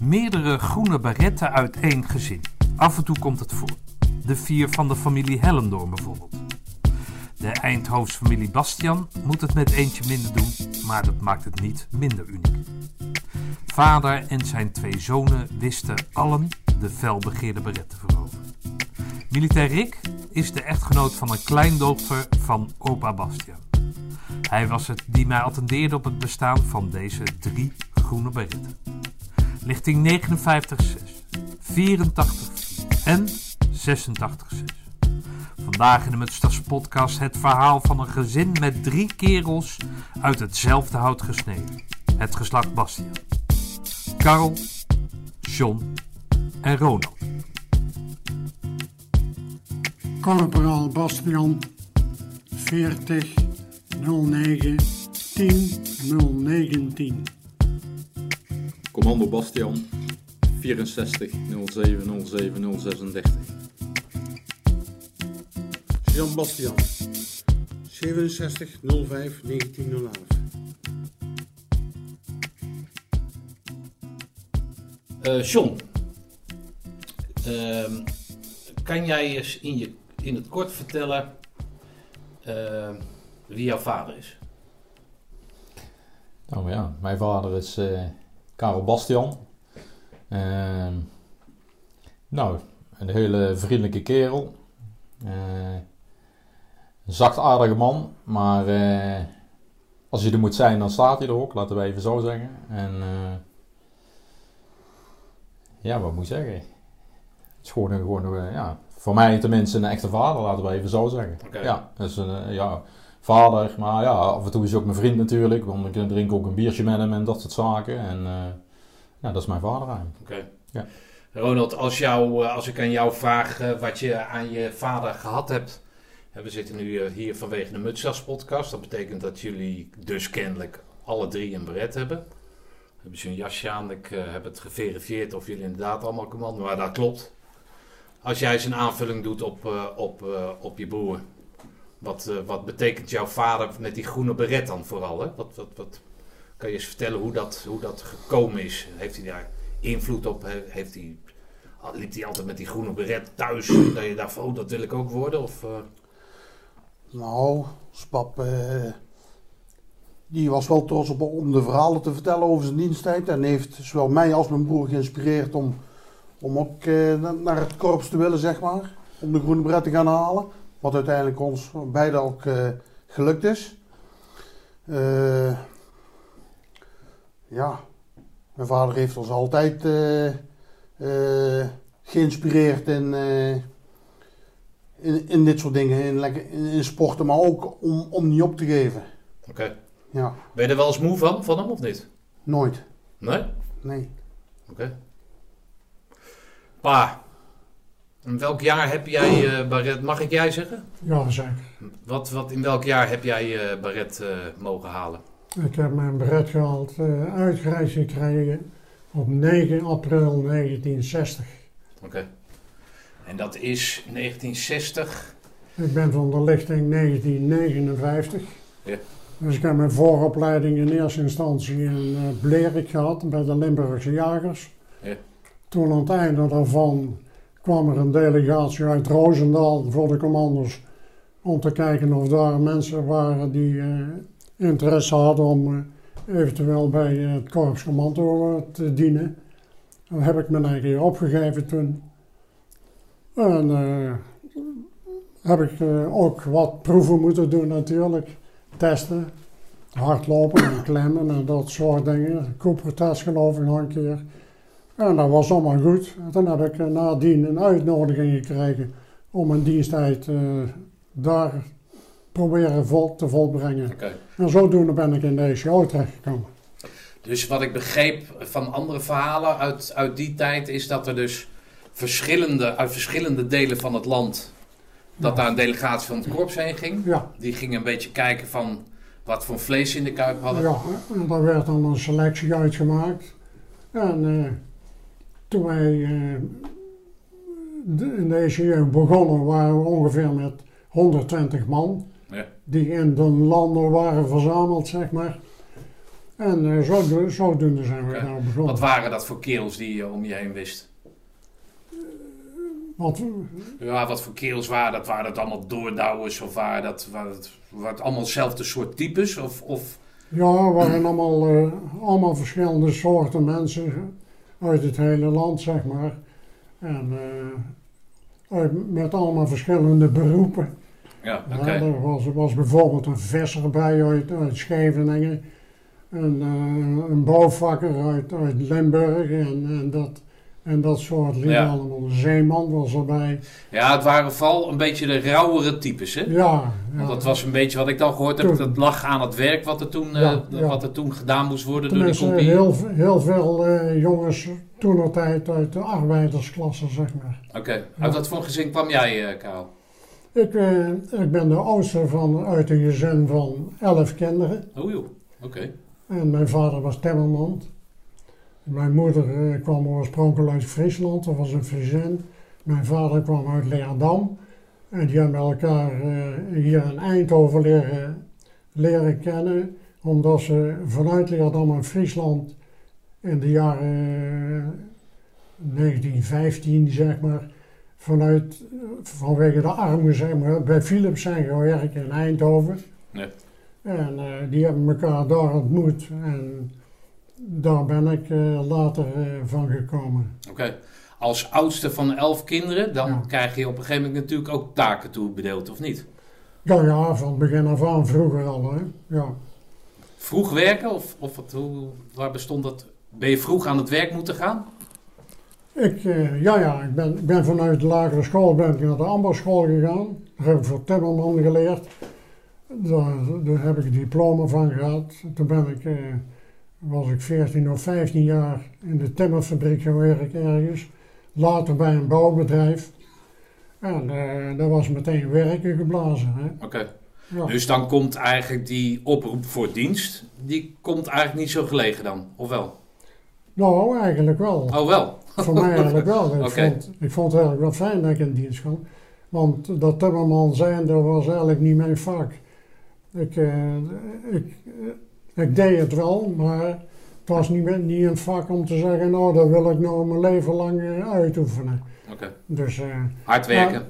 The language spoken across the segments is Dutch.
Meerdere groene baretten uit één gezin. Af en toe komt het voor. De vier van de familie Hellendoorn bijvoorbeeld. De Eindhovense familie Bastian moet het met eentje minder doen, maar dat maakt het niet minder uniek. Vader en zijn twee zonen wisten allen de felbegeerde beret te veroveren. Militair Rick is de echtgenoot van een kleindochter van opa Bastian. Hij was het die mij attendeerde op het bestaan van deze drie groene beretten. Lichting 59.6, 84 en 86.6. Vandaag in de Mutstas podcast het verhaal van een gezin met drie kerels uit hetzelfde hout gesneden. Het geslacht Bastian. Karel, John en Ronald. Corporaal Bastian 40 09 10 019 Commando Bastian 64 07 07 036 Jan Bastian 67 05 1911 Eh John, ehm, kan jij eens in, je, in het kort vertellen ehm, wie jouw vader is? Nou ja, mijn vader is eh, Karel Bastian. Ehm, nou, een hele vriendelijke kerel. Eh, een zachtaardige man, maar eh, als hij er moet zijn, dan staat hij er ook, laten we even zo zeggen. En eh, ja, wat moet ik zeggen? Het is gewoon, een- gewoon ja, voor mij tenminste een echte vader, laten we even zo zeggen. Oké. Ja, dus een ja, vader, maar ja, af en toe is ook mijn vriend natuurlijk, want ik drink ook een biertje met hem en dat soort zaken. En eh, ja, dat is mijn vader eigenlijk. Oké. Ja. Ronald, als, jou, eh, als ik aan jou vraag eh, wat je aan je vader gehad hebt. We zitten nu hier vanwege de Mutsas podcast. Dat betekent dat jullie dus kennelijk alle drie een beret hebben. Hebben ze een jasje aan. Ik heb het geverifieerd of jullie inderdaad allemaal commando. Maar dat klopt. Als jij eens een aanvulling doet op, op, op je broer. Wat, eh, wat betekent jouw vader met die groene beret dan vooral? Hè? Wat, wat, wat, kan je eens vertellen hoe dat, hoe dat gekomen is? Heeft hij daar invloed op? He- Heeft hij, liep hij altijd met die groene beret thuis? Dat je dacht oh, dat wil ik ook worden? Of, eh, Nou, Spap, eh, die was wel trots op om de verhalen te vertellen over zijn diensttijd. En heeft zowel mij als mijn broer geïnspireerd om, om ook na- naar het korps te willen, zeg maar. Om de groene bret te gaan halen. Wat uiteindelijk ons beiden ook eh, gelukt is. Eh, ja, mijn vader heeft ons altijd eh, geïnspireerd in, in, in dit soort dingen, in, in sporten, maar ook om, om niet op te geven. Oké. Ja, Ben je er wel eens moe van, van hem of niet? nooit. Nee? Nee. Oké. Pa, in welk jaar heb jij eh, Barret, mag ik jij zeggen? Ja, zeker. Wat, wat, in welk jaar heb jij eh Barret eh, mogen halen? Ik heb mijn beret gehaald, eh uitgereikt gekregen op 9 april 1960. Oké. En dat is 1960. Ik ben van de lichting 1959. Ja. Dus ik heb mijn vooropleiding in eerste instantie in Blerik gehad bij de Limburgse Jagers. Ja. Toen aan het einde daarvan kwam er een delegatie uit Roosendaal voor de commando's om te kijken of daar mensen waren die eh, interesse hadden om eh, eventueel bij eh, het korpscommando te dienen. Dan heb ik mijn eigen hier opgegeven toen. En heb ik ook wat proeven moeten doen natuurlijk. Testen, hardlopen en klemmen en dat soort dingen. Cooper-test geloof ik nog een keer. En dat was allemaal goed. Toen heb ik eh, nadien een uitnodiging gekregen om mijn diensttijd eh, daar proberen vol te volbrengen. En zodoende ben ik in de ECO terechtgekomen. Dus wat ik begreep van andere verhalen uit, uit die tijd is dat er dus verschillende, uit verschillende delen van het land, dat daar een delegatie van het korps heen ging. Ja, Die ging een beetje kijken van wat voor vlees in de kuip hadden. ja en daar werd dan een selectie uitgemaakt. En eh, toen wij eh, de- in de ECO begonnen waren we ongeveer met 120 man. Ja. Die in de landen waren verzameld, zeg maar. En eh, zo, do- zodoende zijn we begonnen. Wat waren dat voor kerels die je om je heen wist? Wat, Ja, wat voor kerels waren dat? Waren dat allemaal doordouwers of waren dat, waren het allemaal hetzelfde soort types? Of, of... ja, we waren allemaal, eh, allemaal verschillende soorten mensen uit het hele land, zeg maar. En eh, uit- met allemaal verschillende beroepen. Ja, oké. Er was, was bijvoorbeeld een visser bij uit, uit Scheveningen. Een, eh, een bouwvakker uit, uit Limburg en, en, dat, en dat soort lieden Ja. allemaal. Zeeman was erbij. Ja, het waren vooral een beetje de rauwere types, hè? Ja, ja. Want dat was een beetje wat ik dan gehoord heb. Dat lag aan het werk wat er toen, eh, Ja. Wat er toen gedaan moest worden door de compagnie. heel, heel veel eh, jongens toen nog tijd uit de arbeidersklasse, zeg maar. Oké. Uit wat voor gezin kwam jij, eh Karel? Ik, ik ben de oudste van, uit een gezin van elf kinderen. Oh joh. Oké. En mijn vader was timmerman. Mijn moeder eh, kwam oorspronkelijk uit Friesland, dat was een Friesin. Mijn vader kwam uit Leerdam. En die hebben elkaar eh, hier in Eindhoven leren, leren kennen. Omdat ze vanuit Leerdam en Friesland in de jaren eh, 1915, zeg maar, vanuit, eh, vanwege de armoede, zeg maar, bij Philips zijn gaan werken in Eindhoven. Ja. En eh, die hebben elkaar daar ontmoet en daar ben ik eh, later eh, van gekomen. Oké. Als oudste van elf kinderen, dan Ja. krijg je op een gegeven moment natuurlijk ook taken toebedeeld, of niet? Ja, ja, van het begin af aan, vroeger al. Hè. Ja. Vroeg werken, of, of wat, hoe, waar bestond dat? Ben je vroeg aan het werk moeten gaan? Ik, eh, ja, ja, ik ben, ben vanuit de lagere school ben ik naar de ambachtsschool gegaan. Daar heb ik voor timmerman geleerd. Daar, daar heb ik een diploma van gehad. Toen ben ik, eh, was ik 14 of 15 jaar in de timmerfabriek gaan werken ergens. Later bij een bouwbedrijf. En eh daar was meteen werken geblazen. Oké. Ja. Dus dan komt eigenlijk die oproep voor dienst, die komt eigenlijk niet zo gelegen dan, of wel? Nou, eigenlijk wel. Oh wel. Voor mij eigenlijk wel. Ik, vond, ik vond het eigenlijk wel fijn dat ik in dienst kwam. Want dat timmerman zijn, dat was eigenlijk niet mijn vak. Ik, eh, ik, ik deed het wel, maar het was niet, niet een vak om te zeggen, nou, dat wil ik nou mijn leven lang eh, uitoefenen. Oké. Dus, eh, Hard werken.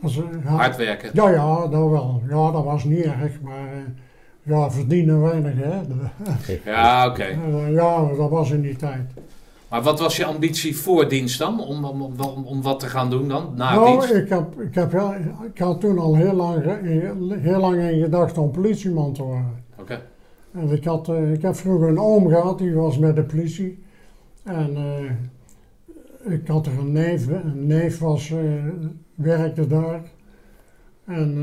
was, eh, ja, Hard werken. ja, ja, dat wel. Ja, dat was niet erg, maar eh, ja, verdienen weinig, hè. Ja, oké. Ja, dat was in die tijd. Maar wat was je ambitie voor dienst dan? Om, om, om, om, om wat te gaan doen dan, na nou, dienst? ik, heb, ik, heb wel, ik had toen al heel lang, heel lang in gedacht om politieman te worden. Oké. En ik, had, eh, ik heb vroeger een oom gehad, die was met de politie. En eh, ik had er een neef, een neef was, eh, werkte daar. En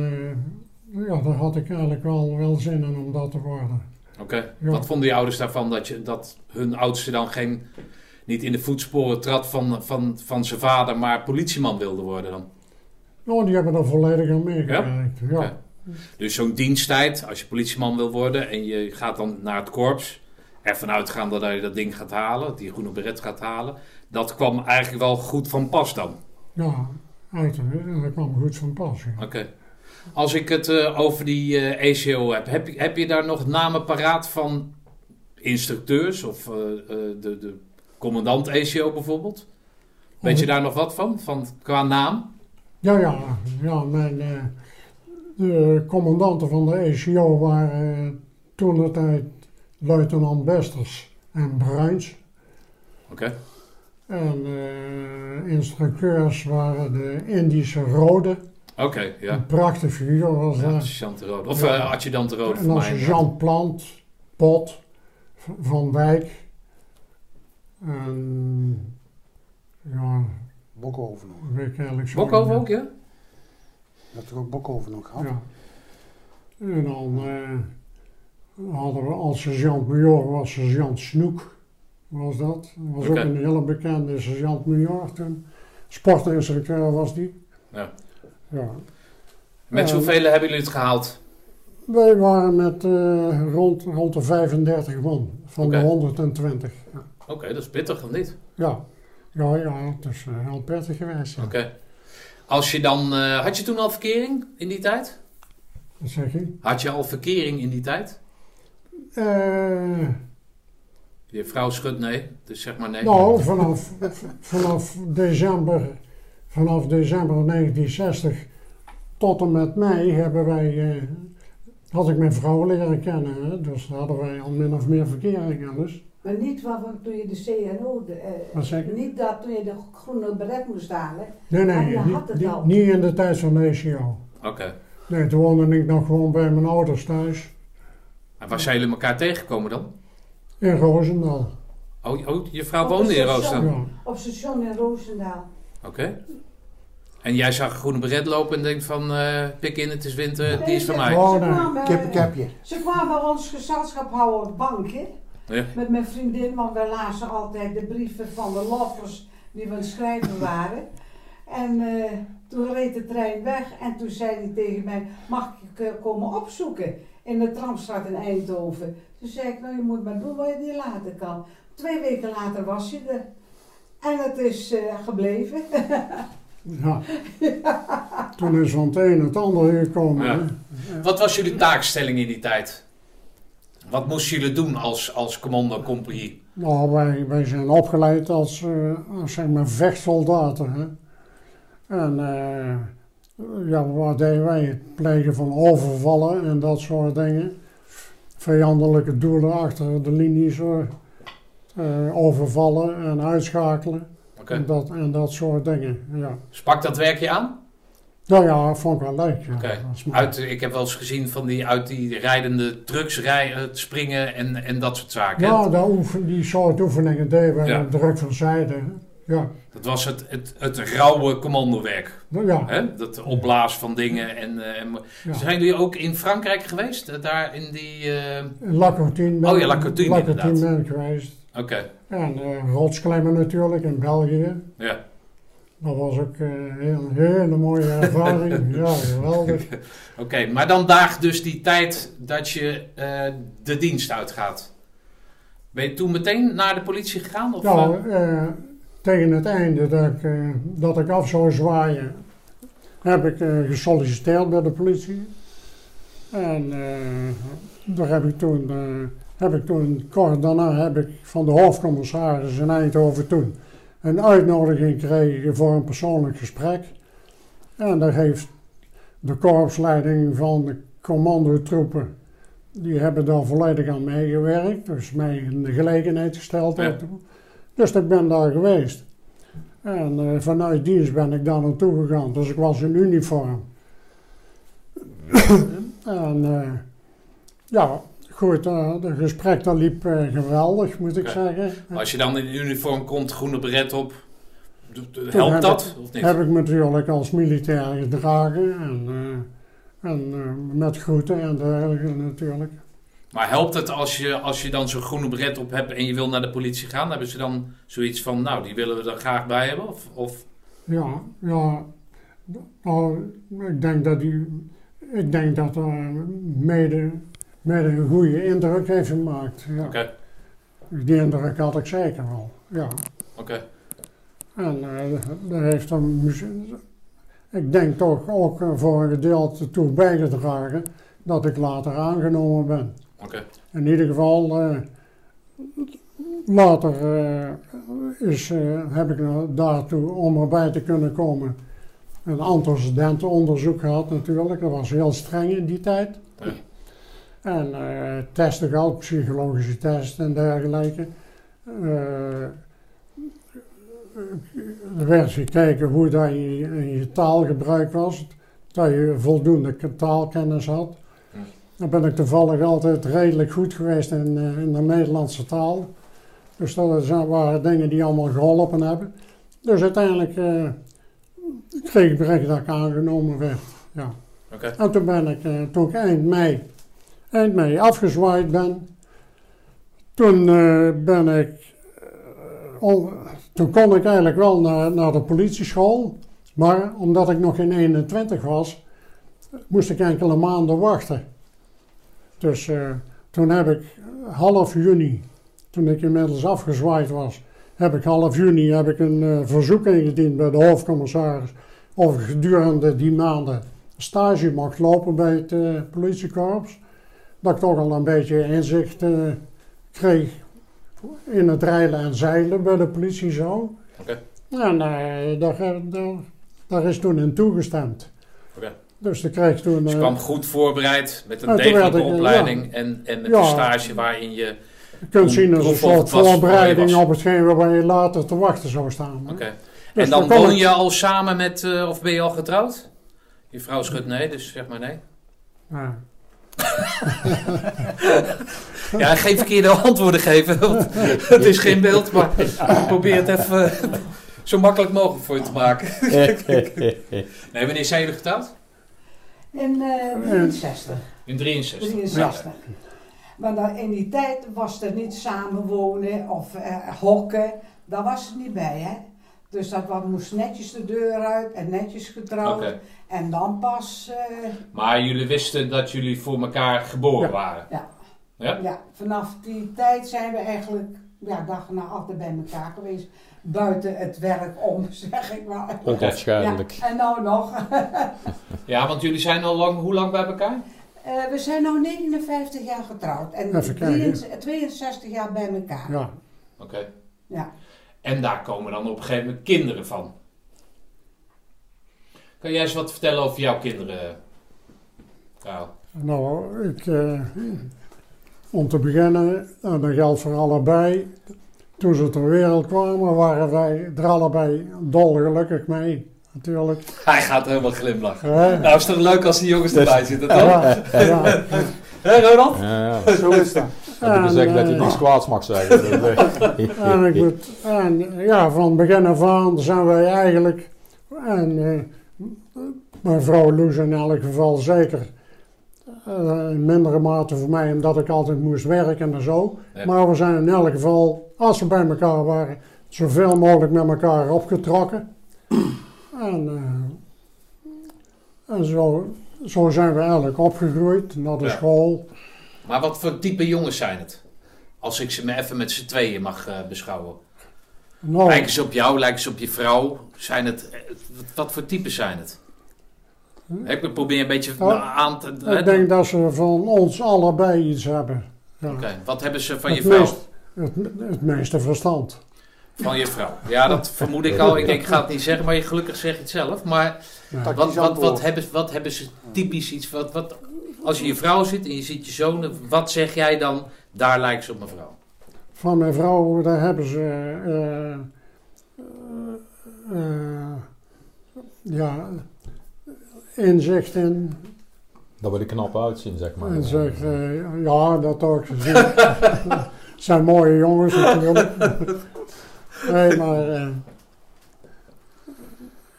ja, daar had ik eigenlijk wel, wel zin in om dat te worden. Oké. Ja. Wat vonden je ouders daarvan dat, je, dat hun oudste dan geen, niet in de voetsporen trad van, van, van zijn vader, maar politieman wilde worden dan? Nou, die hebben er volledig aan meegewerkt. Ja. Dus zo'n diensttijd, als je politieman wil worden en je gaat dan naar het korps, ervan uitgaande dat je dat ding gaat halen, die groene beret gaat halen, dat kwam eigenlijk wel goed van pas dan. Ja, uiteraard. Dat kwam goed van pas. ja. Oké. Als ik het eh, over die eh ECO heb, heb je, heb je daar nog namen paraat van instructeurs of eh, de, de commandant ECO bijvoorbeeld? Weet je daar nog wat van, van qua naam? Ja, ja, ja mijn, de commandanten van de ECO waren eh, toen de tijd luitenant Besters en Bruins. Oké. En eh, instructeurs waren de Indische Rode. Oké, ja. Een prachtig figuur was ja dat. sergeant de Rode. Of Ja. eh, adjudant de Rode en voor dan sergeant Plant, Pot, Van Wijk. En ja, Bokhoven nog. weet ik eigenlijk zo. Bokhoven ook, ja? Je hebt er ook Bokhoven nog gehad? Ja. En dan eh, hadden we als sergeant-major was sergeant Snoek, was dat. Dat was ook een hele bekende sergeant-major toen. Sportinstructeur was die. Ja. Ja. Met Ja. zoveel hebben jullie het gehaald? Wij waren met eh, rond, rond de 35 man van de 120. Ja, Oké, dat is pittig of niet? ja, ja, ja het is eh, heel prettig geweest. Ja. Oké. Als je dan... eh, had je toen al verkering in die tijd? Wat zeg je? Had je al verkering in die tijd? Eh, Je vrouw schudt nee, dus zeg maar nee. Nou, vanaf, vanaf, december, vanaf december 1960 tot en met mei hebben wij, eh, had ik mijn vrouw leren kennen. Hè? Dus hadden wij al min of meer verkeringen. Dus. Maar niet wat toen je de CNO, de, eh, Wat zeg je? niet dat toen je de groene beret moest halen. Nee, nee, je niet, had het al. niet in de tijd van de ECO. Oké. Nee, toen woonde ik nog gewoon bij mijn ouders thuis En waar zijn jullie elkaar tegengekomen dan? in Roosendaal. Oh, oh je vrouw Op woonde de in. Roosendaal? Ja. Op station in Roosendaal. Oké. En jij zag een groene beret lopen en denkt van, eh, pik in, het is winter, die is van mij. Oh, Ze nee. kwamen, Kippenkepje. ze kwamen ons gezelschap houden op de bank, hè? Ja. Met mijn vriendin, want wij lazen altijd de brieven van de loffers die we aan het schrijven waren. En eh, toen reed de trein weg en toen zei hij tegen mij, mag ik je komen opzoeken in de tramstraat in Eindhoven? Toen zei ik, nou je moet maar doen wat je niet laten kan. Twee weken later was je er. En het is eh, gebleven. Ja. Toen is van het een het andere gekomen. Ja. Wat was jullie taakstelling in die tijd? Wat moesten jullie doen als, als commando compagnie? Nou, wij, wij zijn opgeleid als, eh, als zeg maar vechtsoldaten. Hè? En eh, ja, wat deden wij? Het plegen van overvallen en dat soort dingen. Vijandelijke doelen achter de linies eh, overvallen en uitschakelen. En, dat, en dat soort dingen. Ja. Sprak dat werk je aan? Nou ja, vond ik wel leuk. Ja. Dat. Uit, ik heb wel eens gezien van die uit die rijdende trucks rijden, springen en, en dat soort zaken. Ja, dat oefen, die soort oefeningen deden wij Ja. druk van zijde. Ja, Dat was het, het, het rauwe commandowerk. Nou ja, Hè? Dat opblazen van dingen. En, eh, en, Ja. Zijn jullie ook in Frankrijk geweest? Eh, Daar in die... eh, in ben, Oh ja, Lacoutine, Lacoutine inderdaad. ben ik geweest. Oké, En eh rotsklimmen natuurlijk in België. ja. Dat was ook eh, een hele mooie ervaring. ja, geweldig. Oké, maar dan daagt dus die tijd dat je eh, de dienst uitgaat. Ben je toen meteen naar de politie gegaan? Of, Ja, eh, tegen het einde dat ik, dat ik af zou zwaaien, heb ik gesolliciteerd bij de politie. En daar heb ik toen, heb ik toen, kort daarna heb ik van de hoofdcommissaris in Eindhoven toen een uitnodiging gekregen voor een persoonlijk gesprek. En daar heeft de korpsleiding van de commandotroepen, die hebben daar volledig aan meegewerkt. Dus mij in de gelegenheid gesteld. Ja. Dus ik ben daar geweest. En eh, vanuit dienst ben ik daar naartoe gegaan. Dus ik was in uniform. en eh, ja, goed, eh het gesprek dat liep eh, geweldig, moet ik zeggen. maar als je dan in uniform komt, groene beret op, helpt dat? Of niet? Heb ik natuurlijk als militair gedragen en, eh, en eh, met groeten en dergelijke natuurlijk. Maar helpt het als je, als je dan zo'n groene beret op hebt en je wil naar de politie gaan? Hebben ze dan zoiets van, nou, die willen we er graag bij hebben? Of, of Ja, ja. Nou, ik denk dat die, ik denk dat mede, mede een goede indruk heeft gemaakt. Ja. Oké, Die indruk had ik zeker wel. Ja. oké. En daar heeft muzie- ik denk toch ook eh, voor een gedeelte toe bijgedragen dat ik later aangenomen ben. Oké. In ieder geval, eh, later is, heb ik nou daartoe, om erbij te kunnen komen, een antecedentenonderzoek gehad natuurlijk. Dat was heel streng in die tijd. Ja. En eh, testen gehad, psychologische testen en dergelijke. Eh, er werd gekeken hoe dat je in je taalgebruik was, dat je voldoende taalkennis had. Dan ben ik toevallig altijd redelijk goed geweest in, eh, in de Nederlandse taal. Dus dat waren dingen die allemaal geholpen hebben. Dus uiteindelijk kreeg ik bericht dat ik aangenomen werd. Ja. Oké. En toen ben ik, toen ik eind mei, eind mei afgezwaaid ben, toen eh, ben ik, eh, toen kon ik eigenlijk wel naar, naar de politieschool. Maar omdat ik nog geen 21 was, moest ik enkele maanden wachten. Dus eh, toen heb ik half juni, toen ik inmiddels afgezwaaid was, heb ik half juni heb ik een verzoek ingediend bij de hoofdcommissaris of ik gedurende die maanden stage mocht lopen bij het politiekorps. Dat ik toch al een beetje inzicht eh, kreeg in het rijden en zeilen bij de politie zo. Oké. En eh, daar, daar, daar is toen in toegestemd. Oké. Dus dan kreeg ik toen... Dus je eh, kwam goed voorbereid met een toen degelijke ik, eh, opleiding en, en met Ja. een stage waarin je... je kunt zien als een soort voorbereiding op hetgeen waar je later te wachten zou staan. Oké. Dus en dan woon je al samen met, eh, of ben je al getrouwd? Je vrouw schudt nee, dus zeg maar nee. Ja. Ja, geen verkeerde antwoorden geven, want het is geen beeld, maar ik probeer het even zo makkelijk mogelijk voor je te maken. Nee, wanneer zijn jullie getrouwd? In eh 63. In 63. 63. Maar dan in die tijd was er niet samenwonen of eh, hokken. Daar was het niet bij, hè. Dus dat wat moest netjes de deur uit en netjes getrouwd. En dan pas, eh, Maar jullie wisten dat jullie voor elkaar geboren Ja. waren? Ja. Ja? ja, vanaf die tijd zijn we eigenlijk ja, dag en nacht altijd bij elkaar geweest. Buiten het werk om, zeg ik maar. Onafscheidelijk. Ja, en nou nog. Ja, want jullie zijn al lang, hoe lang bij elkaar? Eh, we zijn nu 59 jaar getrouwd en Even kijken. 63 62 jaar bij elkaar. Ja. Oké. Ja. En daar komen dan op een gegeven moment kinderen van. Kan jij eens wat vertellen over jouw kinderen? Karel? Nou, ik, eh, om te beginnen, en dat geldt voor allebei. Toen ze ter wereld kwamen, waren wij er allebei dolgelukkig mee, natuurlijk. Hij gaat helemaal glimlachen. Nou, is toch leuk als die jongens erbij zitten, toch? Ja, ja. Hé, Ronald? Ja, ja. Zo is dat. Heb je gezegd dat je eh, niks kwaads mag zeggen? En, ik moet, en ja, van begin af aan zijn wij eigenlijk, en eh, mijn vrouw Loes in elk geval zeker, eh, in mindere mate voor mij, omdat ik altijd moest werken en zo. Ja. Maar we zijn in elk geval, als we bij elkaar waren, zoveel mogelijk met elkaar opgetrokken. en eh, en zo, zo zijn we eigenlijk opgegroeid naar de Ja. school. Maar wat voor type jongens zijn het? Als ik ze me even met z'n tweeën mag eh, beschouwen. Nou, Lijken ze op jou, lijken ze op je vrouw? Zijn het, eh, wat, wat voor types zijn het? Ik probeer een beetje Oh, aan te... ik denk dat ze van ons allebei iets hebben. Ja. Oké, wat hebben ze van je vrouw? meest- Het, het meeste verstand. Van je vrouw. Ja, dat vermoed ik al. Ik, ik ga het niet zeggen, maar je gelukkig zeg je het zelf. Maar Ja. Wat, wat, wat, hebben, wat hebben ze typisch iets? Wat, wat, als je je vrouw zit en je ziet je zonen, wat zeg jij dan? Daar lijkt ze op mijn vrouw. Van mijn vrouw, daar hebben ze eh, eh, eh, ja, inzicht in. Dat we er knap uitzien, zeg maar. En zegt, eh, ja, dat ook. Het zijn mooie jongens natuurlijk. nee, maar eh,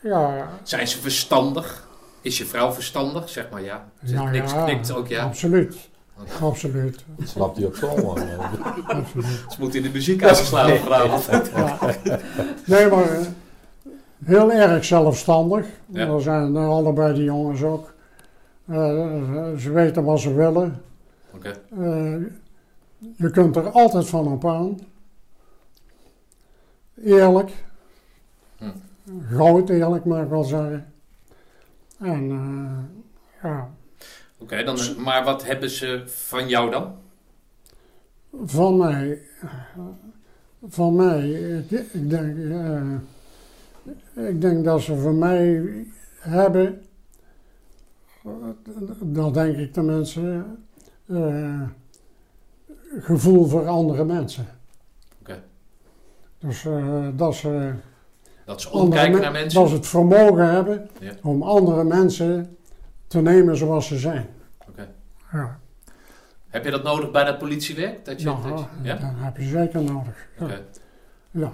ja, Zijn ze verstandig? Is je vrouw verstandig? Zeg maar ja. Ze Ja, niks ja. knikt ook ja. absoluut. Oké. Absoluut. Slapt hij op school? man. absoluut. Ze moet in de muziek aanslaan vanavond. Ja. Nee, maar eh, heel erg zelfstandig. Ja. Dat zijn er allebei die jongens ook. Eh, ze weten wat ze willen. Oké. Eh, je kunt er altijd van op aan. Eerlijk. Hm. Groot eerlijk, mag ik wel zeggen. En eh, ja, Oké, dan, maar wat hebben ze van jou dan? van mij. Van mij, ik, ik denk. eh, ik denk dat ze van mij hebben. Dat denk ik tenminste. eh, gevoel voor andere mensen. Oké. Dus eh, dat ze. Dat ze omkijken naar mensen? Dat ze het vermogen hebben Ja. om andere mensen te nemen zoals ze zijn. Oké. Ja, Heb je dat nodig bij dat politiewerk? Dat je, ja, dat je- ja? dat heb je zeker nodig. Ja. Ja.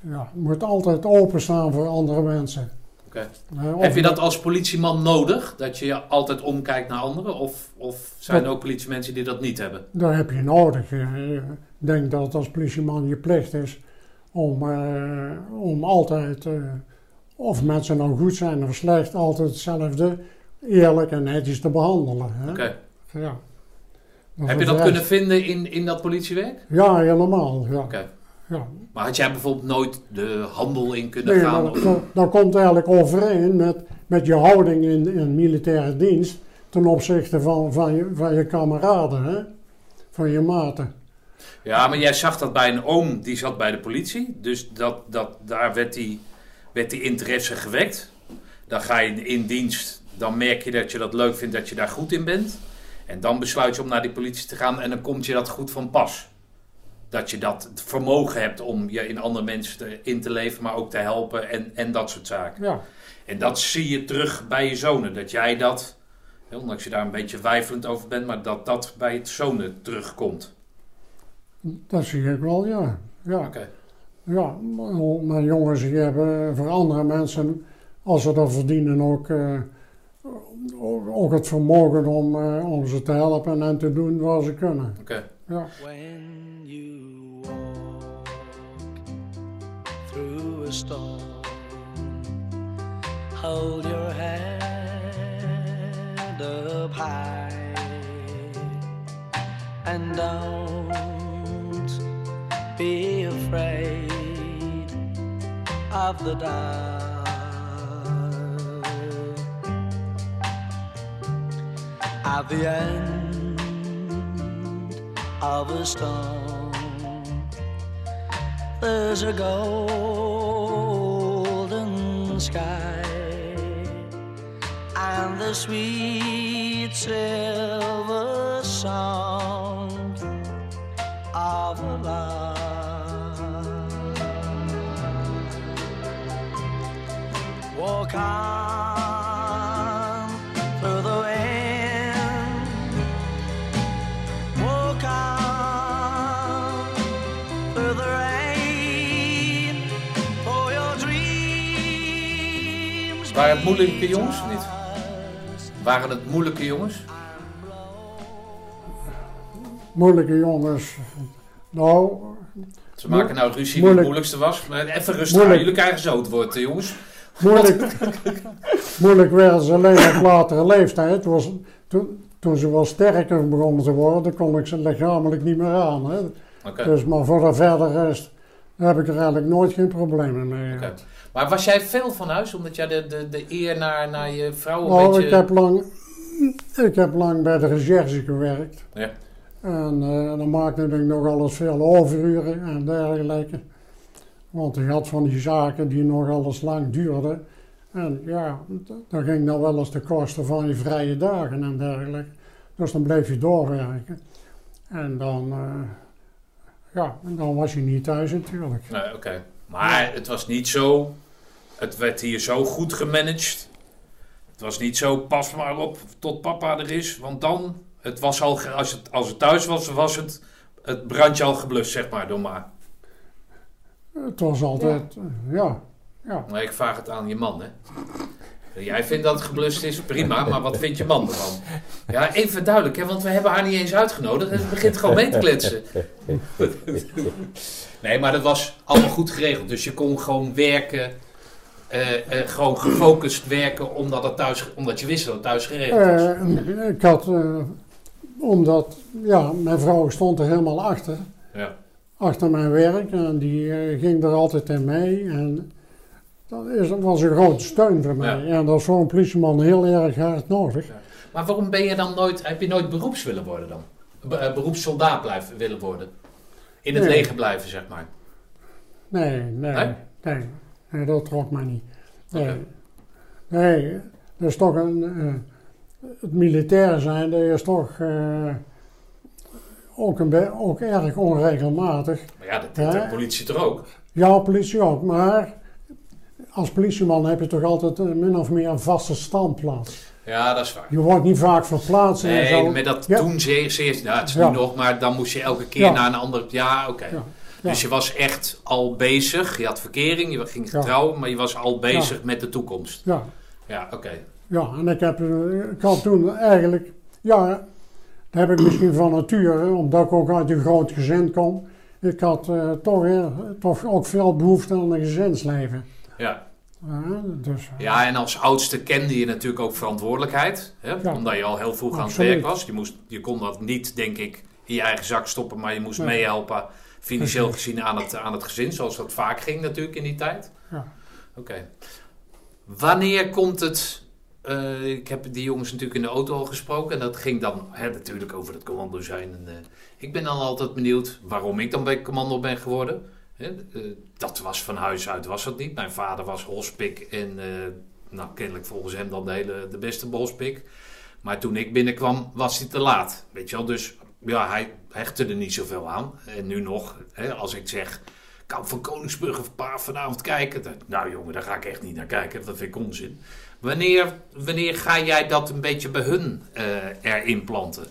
ja, je moet altijd openstaan voor andere mensen. Oké. Eh, Heb je dat als politieman nodig? Dat je altijd omkijkt naar anderen? Of, of zijn er ook politiemensen die dat niet hebben? Dat heb je nodig. Eh, Ik denk dat het als politieman je plicht is om, eh, om altijd, eh, of mensen nou goed zijn of slecht, altijd hetzelfde eerlijk en netjes te behandelen. Oké. Ja. Heb je dat kunnen vinden in, in dat politiewerk? Ja, helemaal. Ja. Oké. Ja. Maar had jij bijvoorbeeld nooit de handel in kunnen Nee, gaan? dat, dat komt eigenlijk overeen met, met je houding in, in militaire dienst ten opzichte van, van, je, van je kameraden, hè? van je maten. Ja, maar jij zag dat bij een oom, die zat bij de politie. Dus dat, dat, daar werd die, werd die interesse gewekt. Dan ga je in dienst, dan merk je dat je dat leuk vindt, dat je daar goed in bent. En dan besluit je om naar die politie te gaan en dan komt je dat goed van pas. Dat je dat vermogen hebt om je in andere mensen te- in te leven, maar ook te helpen en, en dat soort zaken. Ja, En dat zie je terug bij je zonen. Dat jij dat, ondanks je daar een beetje weifelend over bent, maar dat dat bij het zonen terugkomt. Dat zie ik wel, ja. Ja, Oké. ja maar- maar jongens die hebben voor andere mensen, als ze dat verdienen, ook, eh, ook, het vermogen om, eh, om ze te helpen en te doen wat ze kunnen. Oké. Ja. When you walk through a storm, hold your head up high and don't be afraid of the dark. At the end of a storm. There's a golden sky and the sweet silver sound of a Walk on through the wind. Walk on through the rain for your dreams. Waren het moeilijke jongens of niet? Waren het moeilijke jongens? Moeilijke jongens. Nou, Ze maken nou ruzie wie het Moeilijk. moeilijkste was. Maar even rustig aan. Jullie krijgen zo het woord, jongens. Moeilijk, moeilijk werden ze alleen op latere leeftijd. Was, toen, toen ze wel sterker begonnen te worden, kon ik ze lichamelijk niet meer aan. Hè. Dus, maar voor de verdere rest heb ik er eigenlijk nooit geen problemen mee. Maar was jij veel van huis? Omdat jij de, de, de eer naar, naar je vrouw een Nou, beetje... ik heb, lang, ik heb lang bij de recherche gewerkt. Ja. En eh, dan maakte ik nog alles veel overuren en dergelijke. Want ik had van die zaken die nog alles lang duurden. En ja, dan ging dan wel eens de kosten van je vrije dagen en dergelijke. Dus dan bleef je doorwerken. En dan, eh, ja, dan was je niet thuis natuurlijk. Nee, oké. Maar het was niet zo... Het werd hier zo goed gemanaged. Het was niet zo, pas maar op tot papa er is. Want dan, het was al, als het, als het thuis was, was het, het brandje al geblust, zeg maar, door ma. Het was altijd, eh, ja, ja. Maar ik vraag het aan je man, hè. Jij vindt dat het geblust is, prima, maar wat vindt je man ervan? Ja, even duidelijk, hè, want we hebben haar niet eens uitgenodigd en ze begint gewoon mee te kletsen. Nee, maar dat was allemaal goed geregeld, dus je kon gewoon werken, eh, eh, gewoon gefocust werken, omdat, het thuis, omdat je wist dat het thuis geregeld was. Ik had, eh, omdat, ja, mijn vrouw stond er helemaal achter. Ja. Achter mijn werk en die eh, ging er altijd in mee. En dat is, was een grote steun voor mij. Ja. En dat is voor een politieman heel erg hard nodig. Maar waarom ben je dan nooit, heb je nooit beroeps willen worden dan? Eh, beroepssoldaat blijven willen worden? In het Nee. leger blijven, zeg maar. Nee, nee, Nee? nee, nee, dat trok mij niet. Nee, nee dat is toch een, eh, het militair zijn, dat is toch ook, een ook erg onregelmatig. Maar ja, dat de politie toch ook? Ja, politie ook, maar als politieman heb je toch altijd eh, min of meer een vaste standplaats. Ja, dat is waar. Je wordt niet vaak verplaatst en Nee, zo. met dat Ja. toen zeer, zeer nou, het is Ja. nu nog, maar dan moest je elke keer Ja. naar een ander. Ja, oké. Dus je was echt al bezig. Je had verkering, je ging getrouwd, maar je was al bezig met de toekomst. Ja, Ja, oké. ja, en ik, heb, eh, ik had toen eigenlijk, ja, dat heb ik misschien van nature, omdat ik ook uit een groot gezin kom. Ik had eh, toch, toch ook veel behoefte aan een gezinsleven. Ja. Dus, eh, ja, en als oudste kende je natuurlijk ook verantwoordelijkheid. Hè? Ja. Omdat je al heel vroeg aan het werk was. Je, moest, je kon dat niet, denk ik, in je eigen zak stoppen, maar je moest Nee. meehelpen. Financieel gezien aan het, aan het gezin, zoals dat vaak ging natuurlijk in die tijd. Ja. Oké. Wanneer komt het eh, ik heb die jongens natuurlijk in de auto al gesproken. En dat ging dan hè, natuurlijk over het commando zijn. En, eh, ik ben dan altijd benieuwd waarom ik dan bij commando ben geworden. Hè, eh, dat was van huis uit, was dat niet. Mijn vader was hospik en nou, kennelijk volgens hem dan de, hele, de beste hospik. Maar toen ik binnenkwam, was hij te laat. Weet je wel, dus ja, hij hechtte er niet zoveel aan. En nu nog, hè, als ik zeg, Kamp van Koningsbrug of paar vanavond kijken. Nou jongen, daar ga ik echt niet naar kijken. Dat vind ik onzin. Wanneer, wanneer ga jij dat een beetje bij hun eh, erin planten?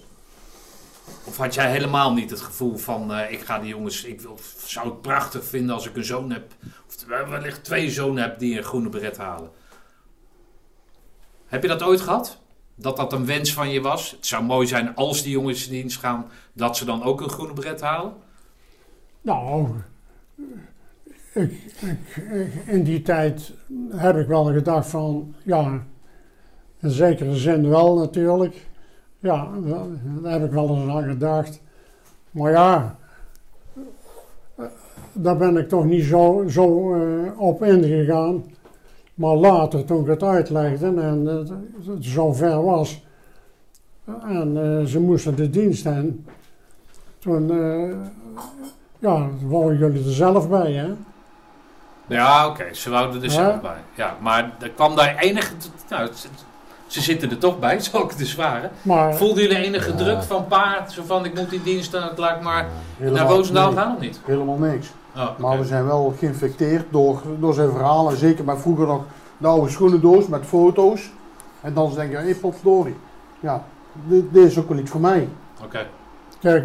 Of had jij helemaal niet het gevoel van, eh, ik ga die jongens, ik wil, zou het prachtig vinden als ik een zoon heb, of wellicht twee zonen heb die een groene beret halen? Heb je dat ooit gehad? Dat dat een wens van je was? Het zou mooi zijn als die jongens in dienst gaan, dat ze dan ook een groene beret halen? Nou, ik, in die tijd heb ik wel gedacht van, ja, in zekere zin wel natuurlijk. Ja, daar heb ik wel eens aan gedacht. Maar ja, eh, daar ben ik toch niet zo, zo eh, op ingegaan. Maar later, toen ik het uitlegde en het, het zover was, en eh, ze moesten de dienst in, toen, eh, ja, waren jullie er zelf bij, hè? Ja, oké, ze wouden er Ja. zelf bij. Ja, maar er kwam daar enige. Nou, ze, ze zitten er toch bij, zou ik het dus waren. Maar Voelden jullie enige Ja. druk van paard? Zo van: ik moet die dienst, dan laat ik maar naar Roosendaal nee, gaan of niet? Helemaal niks. Oh. Maar we zijn wel geïnfecteerd door, door zijn verhalen. En zeker met vroeger nog de oude schoenendoos met foto's. En dan denk je, hé hey, potverdorie. Ja, dit, dit is ook wel iets voor mij. Oké.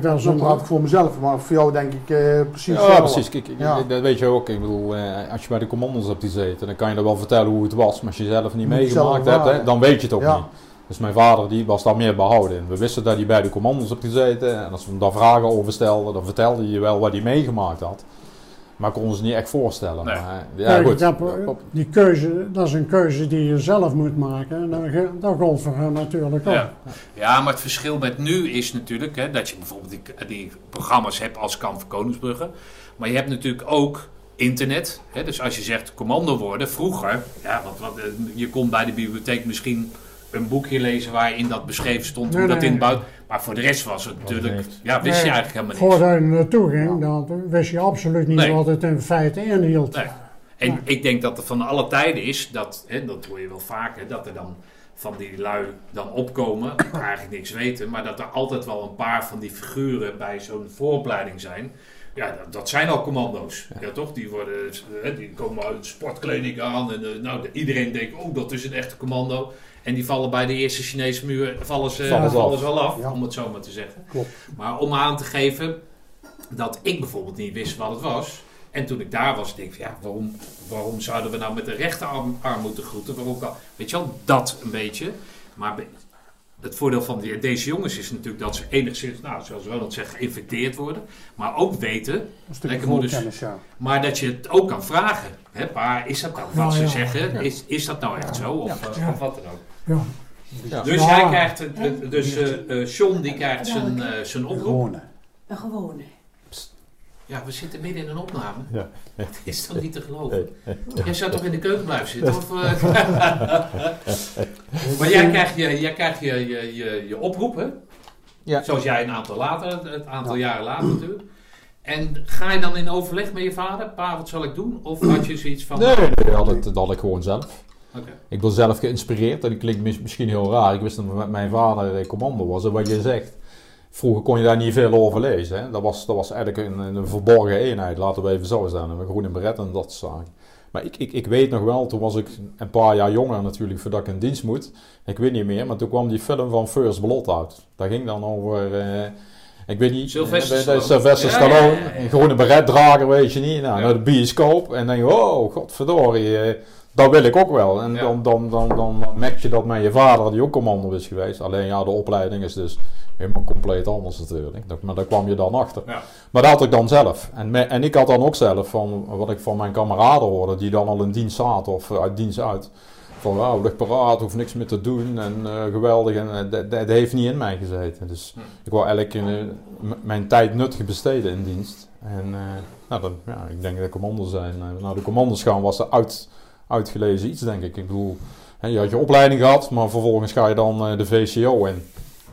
Dat is Zo praat ik voor mezelf, maar voor jou denk ik eh, precies Ja, precies. Kijk, Ja. Dat weet je ook. Ik bedoel, eh, als je bij de commandos hebt gezeten, dan kan je er wel vertellen hoe het was. Maar als je zelf niet Moet meegemaakt zelf hebt, hè, dan weet je het ook Ja. niet. Dus mijn vader die was daar meer behouden in. We wisten dat hij bij de commandos had gezeten. En als we hem daar vragen over stelden, dan vertelde hij je wel wat hij meegemaakt had. Maar konden ze niet echt voorstellen. Nee. Maar, ja, goed. heb, die keuze, dat is een keuze die je zelf moet maken. En dat, geldt voor natuurlijk ook. Ja. ja, maar het verschil met nu is natuurlijk hè, dat je bijvoorbeeld die, die programma's hebt als Kamp van Koningsbrugge. Maar je hebt natuurlijk ook internet. Hè, dus als je zegt commando worden, vroeger, ja, want, want, eh, je kon bij de bibliotheek misschien een boekje lezen waarin dat beschreven stond, hoe Nee, dat in nee. het buiten. Maar voor de rest was het natuurlijk, ja, wist je eigenlijk helemaal niks. Voordat je er naartoe ging, dan wist je absoluut niet Nee. wat het in feite inhield. Nee. En Ja. ik denk dat er van alle tijden is, dat, hè, dat hoor je wel vaker, dat er dan van die lui dan opkomen, die eigenlijk niks weten, maar dat er altijd wel een paar van die figuren bij zo'n vooropleiding zijn. Ja, dat, dat zijn al commando's. Ja. toch? Die, worden, eh, die komen uit sportkleding aan en eh, nou, de- iedereen denkt, oh, dat is een echte commando. En die vallen bij de eerste Chinese muur, vallen ze, Vallen vallen ze wel af, Ja. om het zo maar te zeggen. Klopt. Maar om aan te geven dat ik bijvoorbeeld niet wist wat het was. En toen ik daar was, denk ik, van, ja, waarom, waarom zouden we nou met de rechterarm arm moeten groeten? Waarom kan, weet je wel, dat een beetje. Maar het voordeel van die, deze jongens is natuurlijk dat ze enigszins, nou, zoals Ronald zegt, geïnfecteerd worden. Maar ook weten, Een stukje Lekker moeders. ja. maar dat je het ook kan vragen. Hè, pa, is dat nou wat Nou ze ja. zeggen? Is, is dat nou echt zo? Of, eh, Ja. of wat dan ook? Ja. Ja. Dus hij krijgt, het- het- dus eh eh, John die krijgt zijn, eh, zijn Een oproep. gewone. Een gewone. Ja, we zitten midden in een opname. Ja. Het is toch niet te geloven? Jij zou toch in de keuken blijven zitten? Of, eh? maar jij krijgt je, jij krijgt je, je, je, je oproep, hè? Ja. Zoals jij een aantal, later, het aantal jaren later natuurlijk. En ga je dan in overleg met je vader? Pa, wat zal ik doen? Of had je zoiets van... Nee, nee, dat had, ik, dat had ik gewoon zelf. Ik ben zelf geïnspireerd en dat klinkt mis- misschien heel raar. Ik wist dat met mijn vader commando was. En wat je zegt, vroeger kon je daar niet veel over lezen. Hè? Dat, was, dat was eigenlijk een, een verborgen eenheid, laten we even zo staan. Een groene beret en dat soort zaken. Maar ik, ik, ik weet nog wel, toen was ik een paar jaar jonger natuurlijk, voordat ik in dienst moet. Ik weet niet meer, maar toen kwam die film van First Blood uit. Dat ging dan over... eh, ik weet niet, Sylvester eh, Stallone. Sylvester Ja, ja, Stallone, ja, ja. een groene beretdrager, weet je niet. Nou, naar de bioscoop en dan denk je, oh, godverdorie, eh, dat wil ik ook wel. En Ja. dan, dan, dan, dan merk je dat met je vader, die ook commando is geweest. Alleen ja, de opleiding is dus helemaal compleet anders natuurlijk. Dat- Maar daar kwam je dan achter. Ja. Maar dat had ik dan zelf. En, me- en ik had dan ook zelf, van wat ik van mijn kameraden hoorde, die dan al in dienst zaten of uit dienst uit. Van wauw, ligt paraat, hoef niks meer te doen en eh, geweldig. En eh, dat, dat heeft niet in mij gezeten. Dus Hm. ik wou eigenlijk eh, m- mijn tijd nuttig besteden in dienst. En eh, nou, dan, ja, ik denk dat de commando's zijn. eh, nou, de commando's gaan was er uit, uitgelezen iets, denk ik. Ik bedoel, hè, je had je opleiding gehad, maar vervolgens ga je dan eh, de VCO in.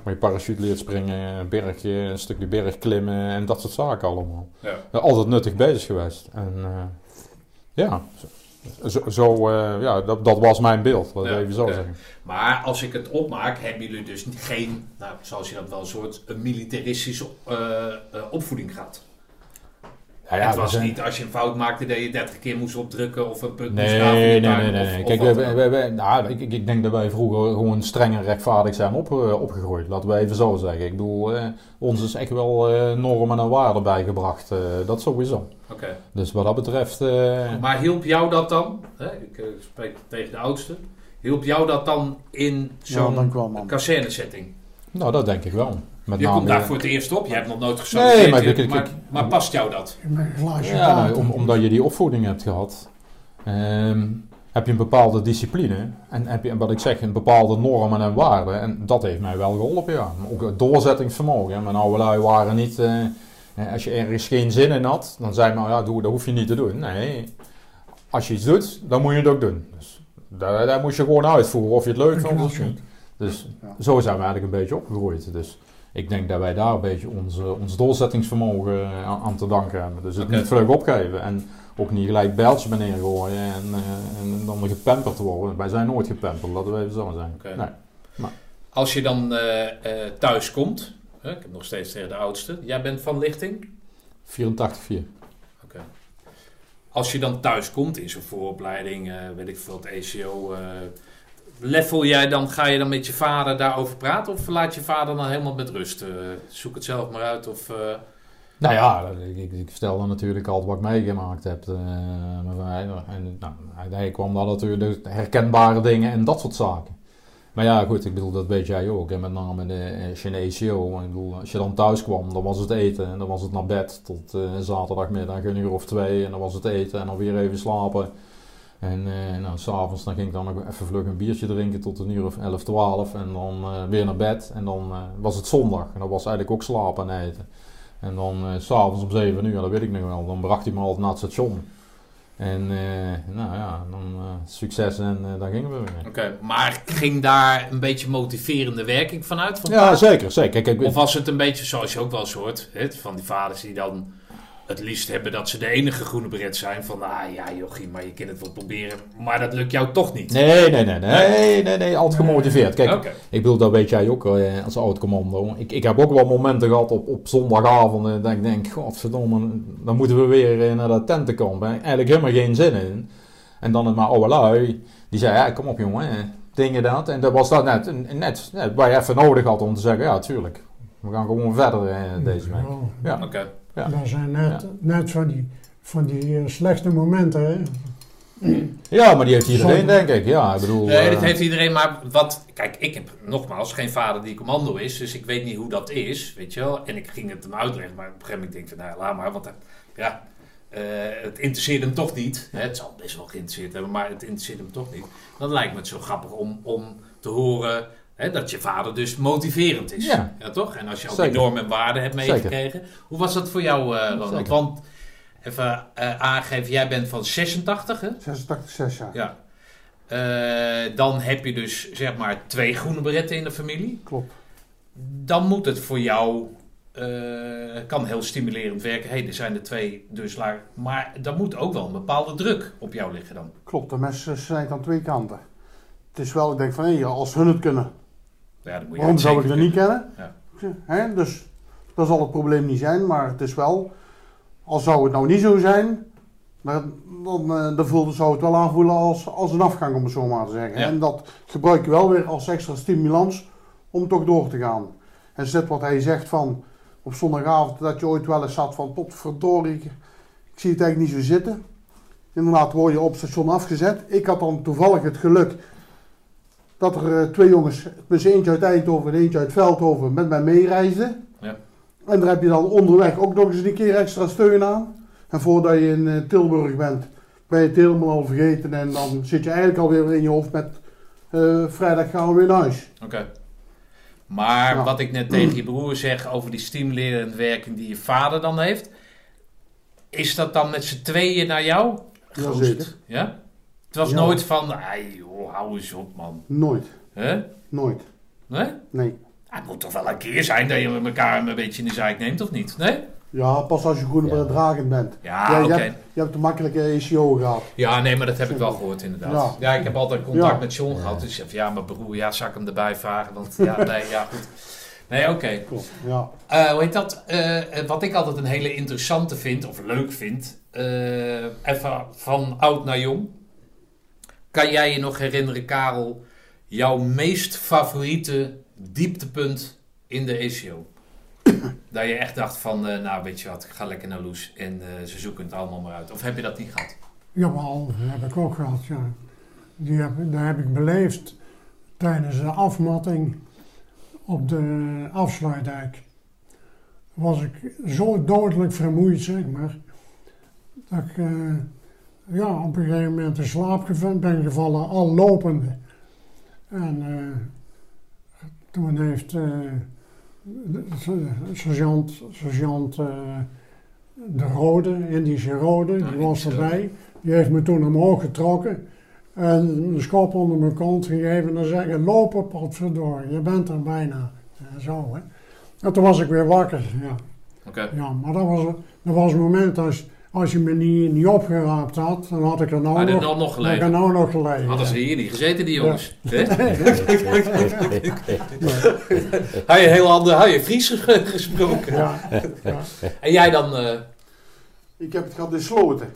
Waar je parachute leert springen, een bergje, een stukje berg klimmen en dat soort zaken allemaal. Ja. Eh, altijd nuttig bezig geweest. En eh, ja, zo, zo, ja dat, dat was mijn beeld, Ja, even zo zeggen. Maar als ik het opmaak, hebben jullie dus geen, nou, zoals je dat wel een soort een militaristische opvoeding gehad. Ja, ja, het was zijn- niet als je een fout maakte dat je 30 keer moest opdrukken of een punt moest graven Nee, nee, je nee, nee. of- nee. of Kijk, nou, ik, ik denk dat wij vroeger gewoon streng en rechtvaardig zijn op, eh, opgegroeid. Laten we even zo zeggen. Ik bedoel, eh, ons is echt wel eh, normen en waarden bijgebracht. eh, dat sowieso. Oké. Dus wat dat betreft... eh, Maar hielp jou dat dan, hè, ik eh, spreek tegen de oudste, hielp jou dat dan in Ja, zo'n man. kazernesetting? nou, dat denk ik wel. Met Je name, komt daar voor het eerst op, je hebt nog nooit gesolliciteerd, Nee, maar maar, maar, maar past jou dat? Ja, nou, om- omdat je die opvoeding hebt gehad, ehm, heb je een bepaalde discipline. En heb je, wat ik zeg, een bepaalde normen en waarden. En dat heeft mij wel geholpen, ja. Maar ook het doorzettingsvermogen. Mijn oude lui waren niet... eh, als je ergens geen zin in had, dan zei men, ja, doe, dat hoef je niet te doen. Nee, als je iets doet, dan moet je het ook doen. Dus daar, daar moet je gewoon uitvoeren, of je het leuk vindt of niet. Dus Ja. zo zijn we eigenlijk een beetje opgegroeid. Dus ik denk dat wij daar een beetje ons, ons doorzettingsvermogen eh, aan, aan te danken hebben. Dus het niet vlug opgeven en ook niet gelijk bijltjes beneden gooien en, eh, en dan gepamperd worden. Wij zijn nooit gepamperd, laten we even zo zijn. Nee. Als je dan eh, thuis komt, hè, ik heb nog steeds tegen de oudste, jij bent van lichting? 84-4. Oké. Als je dan thuis komt in zo'n vooropleiding, weet ik veel, het ECO, eh, level jij dan, ga je dan met je vader daarover praten of laat je vader dan helemaal met rust? Eh, zoek het zelf maar uit of... eh, Nou ja, ik, ik, ik vertel dan natuurlijk altijd wat ik meegemaakt heb mij. En nou, hij kwam dan natuurlijk herkenbare dingen en dat soort zaken. Maar ja, goed, ik bedoel, dat weet jij ook. En met name de Chinese show. Als je dan thuis kwam, dan was het eten. En dan was het naar bed tot zaterdagmiddag een uur of twee. En dan was het eten en dan weer even slapen. En eh, nou, s'avonds dan ging ik dan nog even vlug een biertje drinken tot een uur of 11, 12. En dan eh, weer naar bed. En dan eh, was het zondag. En dan was eigenlijk ook slapen en eten. En dan s s'avonds om 7 uur, dat weet ik nog wel, dan bracht hij me altijd naar het station. En nou ja, dan succes en dan gingen we weer. Oké, maar ging daar een beetje motiverende werking vanuit? Van Ja, zeker, zeker. Kijk, ik, Of was het een beetje zoals je ook wel eens hoort, hè, van die vaders die dan het liefst hebben dat ze de enige groene beret zijn. Van, ah ja jochie, maar je kunt het wel proberen, maar dat lukt jou toch niet. nee, nee, nee, nee, nee, nee, altijd gemotiveerd. Kijk, ik bedoel, dat weet jij ook eh, als oud-commando. Ik, ik heb ook wel momenten gehad op, op zondagavond dat ik denk, godverdomme, dan moeten we weer eh, naar dat tentenkamp. Hè. Eigenlijk helemaal geen zin in. En dan het maar oude lui, die zei, ja, kom op jongen, dingen dat. En dat was dat net, net, net waar je even nodig had om te zeggen, ja, tuurlijk. We gaan gewoon verder eh, deze week. Ja, Ja. oké. Ja. Dat zijn net, net van die, van die eh, slechte momenten. Hè. Ja, maar die heeft iedereen, denk ik. Ja, ik bedoel... Nee, eh, dat heeft iedereen, maar wat... Kijk, ik heb nogmaals geen vader die commando is, dus ik weet niet hoe dat is, weet je wel. En ik ging het hem uitleggen, maar op een gegeven moment denk ik van, nou, laat maar, want ja, eh, het interesseert hem toch niet. Hè, het zal best wel geïnteresseerd hebben, maar het interesseert hem toch niet. Dan lijkt me het zo grappig om, om te horen hè, dat je vader dus motiverend is. Ja. toch? En als je ook Zeker. normen en waarden hebt Zeker. meegekregen. Hoe was dat voor jou, eh Ronald? Zeker. Want, even eh, aangeven, jij bent van 86, hè? 86, 6 jaar. Ja. Eh, dan heb je dus zeg maar twee groene beretten in de familie. Klopt. Dan moet het voor jou, eh, kan heel stimulerend werken. Hé, er zijn er twee, dus laag. Maar dan moet ook wel een bepaalde druk op jou liggen dan. Klopt, de eh, snijdt aan twee kanten. Het is wel, ik denk van, hé, als hun het kunnen, Ja, dan moet je waarom zou ik dat niet kennen? Ja. Hè? Dus dat zal het probleem niet zijn, maar het is wel, al zou het nou niet zo zijn, dan, dan, eh, dan voelde, zou het wel aanvoelen als, als een afgang, om het zo maar te zeggen. Ja. En dat gebruik je wel weer als extra stimulans om toch door te gaan. En zit wat hij zegt van op zondagavond, dat je ooit wel eens zat van, potverdorie, ik, ik zie het eigenlijk niet zo zitten. Inderdaad, word je op het station afgezet. Ik had dan toevallig het geluk dat er eh, twee jongens, dus eentje uit Eindhoven en eentje uit Veldhoven, met mij meereisden. Ja. En daar heb je dan onderweg ook nog eens een keer extra steun aan. En voordat je in eh, Tilburg bent, ben je het helemaal al vergeten. En dan zit je eigenlijk alweer in je hoofd met eh, vrijdag gaan we weer naar huis. Oké. Maar Ja. wat ik net tegen je broer zeg over die stimulerende werking die je vader dan heeft. Is dat dan met z'n tweeën naar jou? Jazeker. Ja? Het was Ja. nooit van, joh, joh, hou eens op, man. Nooit. Hè? Nooit. Nee? Nee. Het moet toch wel een keer zijn dat je met elkaar een beetje in de zijk neemt, of niet? Nee? Ja, pas als je goed Ja. dragend bent. Ja, Ja, oké. je, hebt, je hebt een makkelijke ECO gehad. Ja, nee, maar dat heb ik wel gehoord inderdaad. Ja, Ja. ik heb altijd contact Ja. met John gehad. Dus ja, mijn broer, ja, zal ik hem erbij vragen? Want ja, nee, ja, goed. Nee, oké. Klopt. Ja. Eh, hoe heet dat? Eh, wat ik altijd een hele interessante vind, of leuk vind, eh, even van oud naar jong. Kan jij je nog herinneren, Karel, jouw meest favoriete dieptepunt in de ACO? dat je echt dacht van, eh, nou weet je wat, ik ga lekker naar Loes en eh, ze zoeken het allemaal maar uit. Of heb je dat niet gehad? Jawel, heb ik ook gehad, ja. Die heb, dat heb ik beleefd tijdens de afmatting op de afsluitdijk. Was ik zo dodelijk vermoeid, zeg maar, dat ik eh, ja, op een gegeven moment in slaap ben gevallen, al lopende. En eh, toen heeft de de sergeant, sergeant eh, de Rode, Indische Rode, Ah, die was Indische Rode. erbij. Die heeft me toen omhoog getrokken en een schop onder mijn kont gegeven en zeggen, lopen potverdorie, je bent er bijna. En zo, hè. En toen was ik weer wakker, ja. Ja maar dat was, dat was het moment als, als je me niet, niet opgeraapt had, dan had ik er nou nog, nou nog had ik er nou nog gelegen. Hadden ze ja. hier niet gezeten, die jongens. Hè? Nee, Had je heel ander, had je Fries ge- gesproken. ja, ja. En jij dan eh, Ik heb het gehad in Sloten.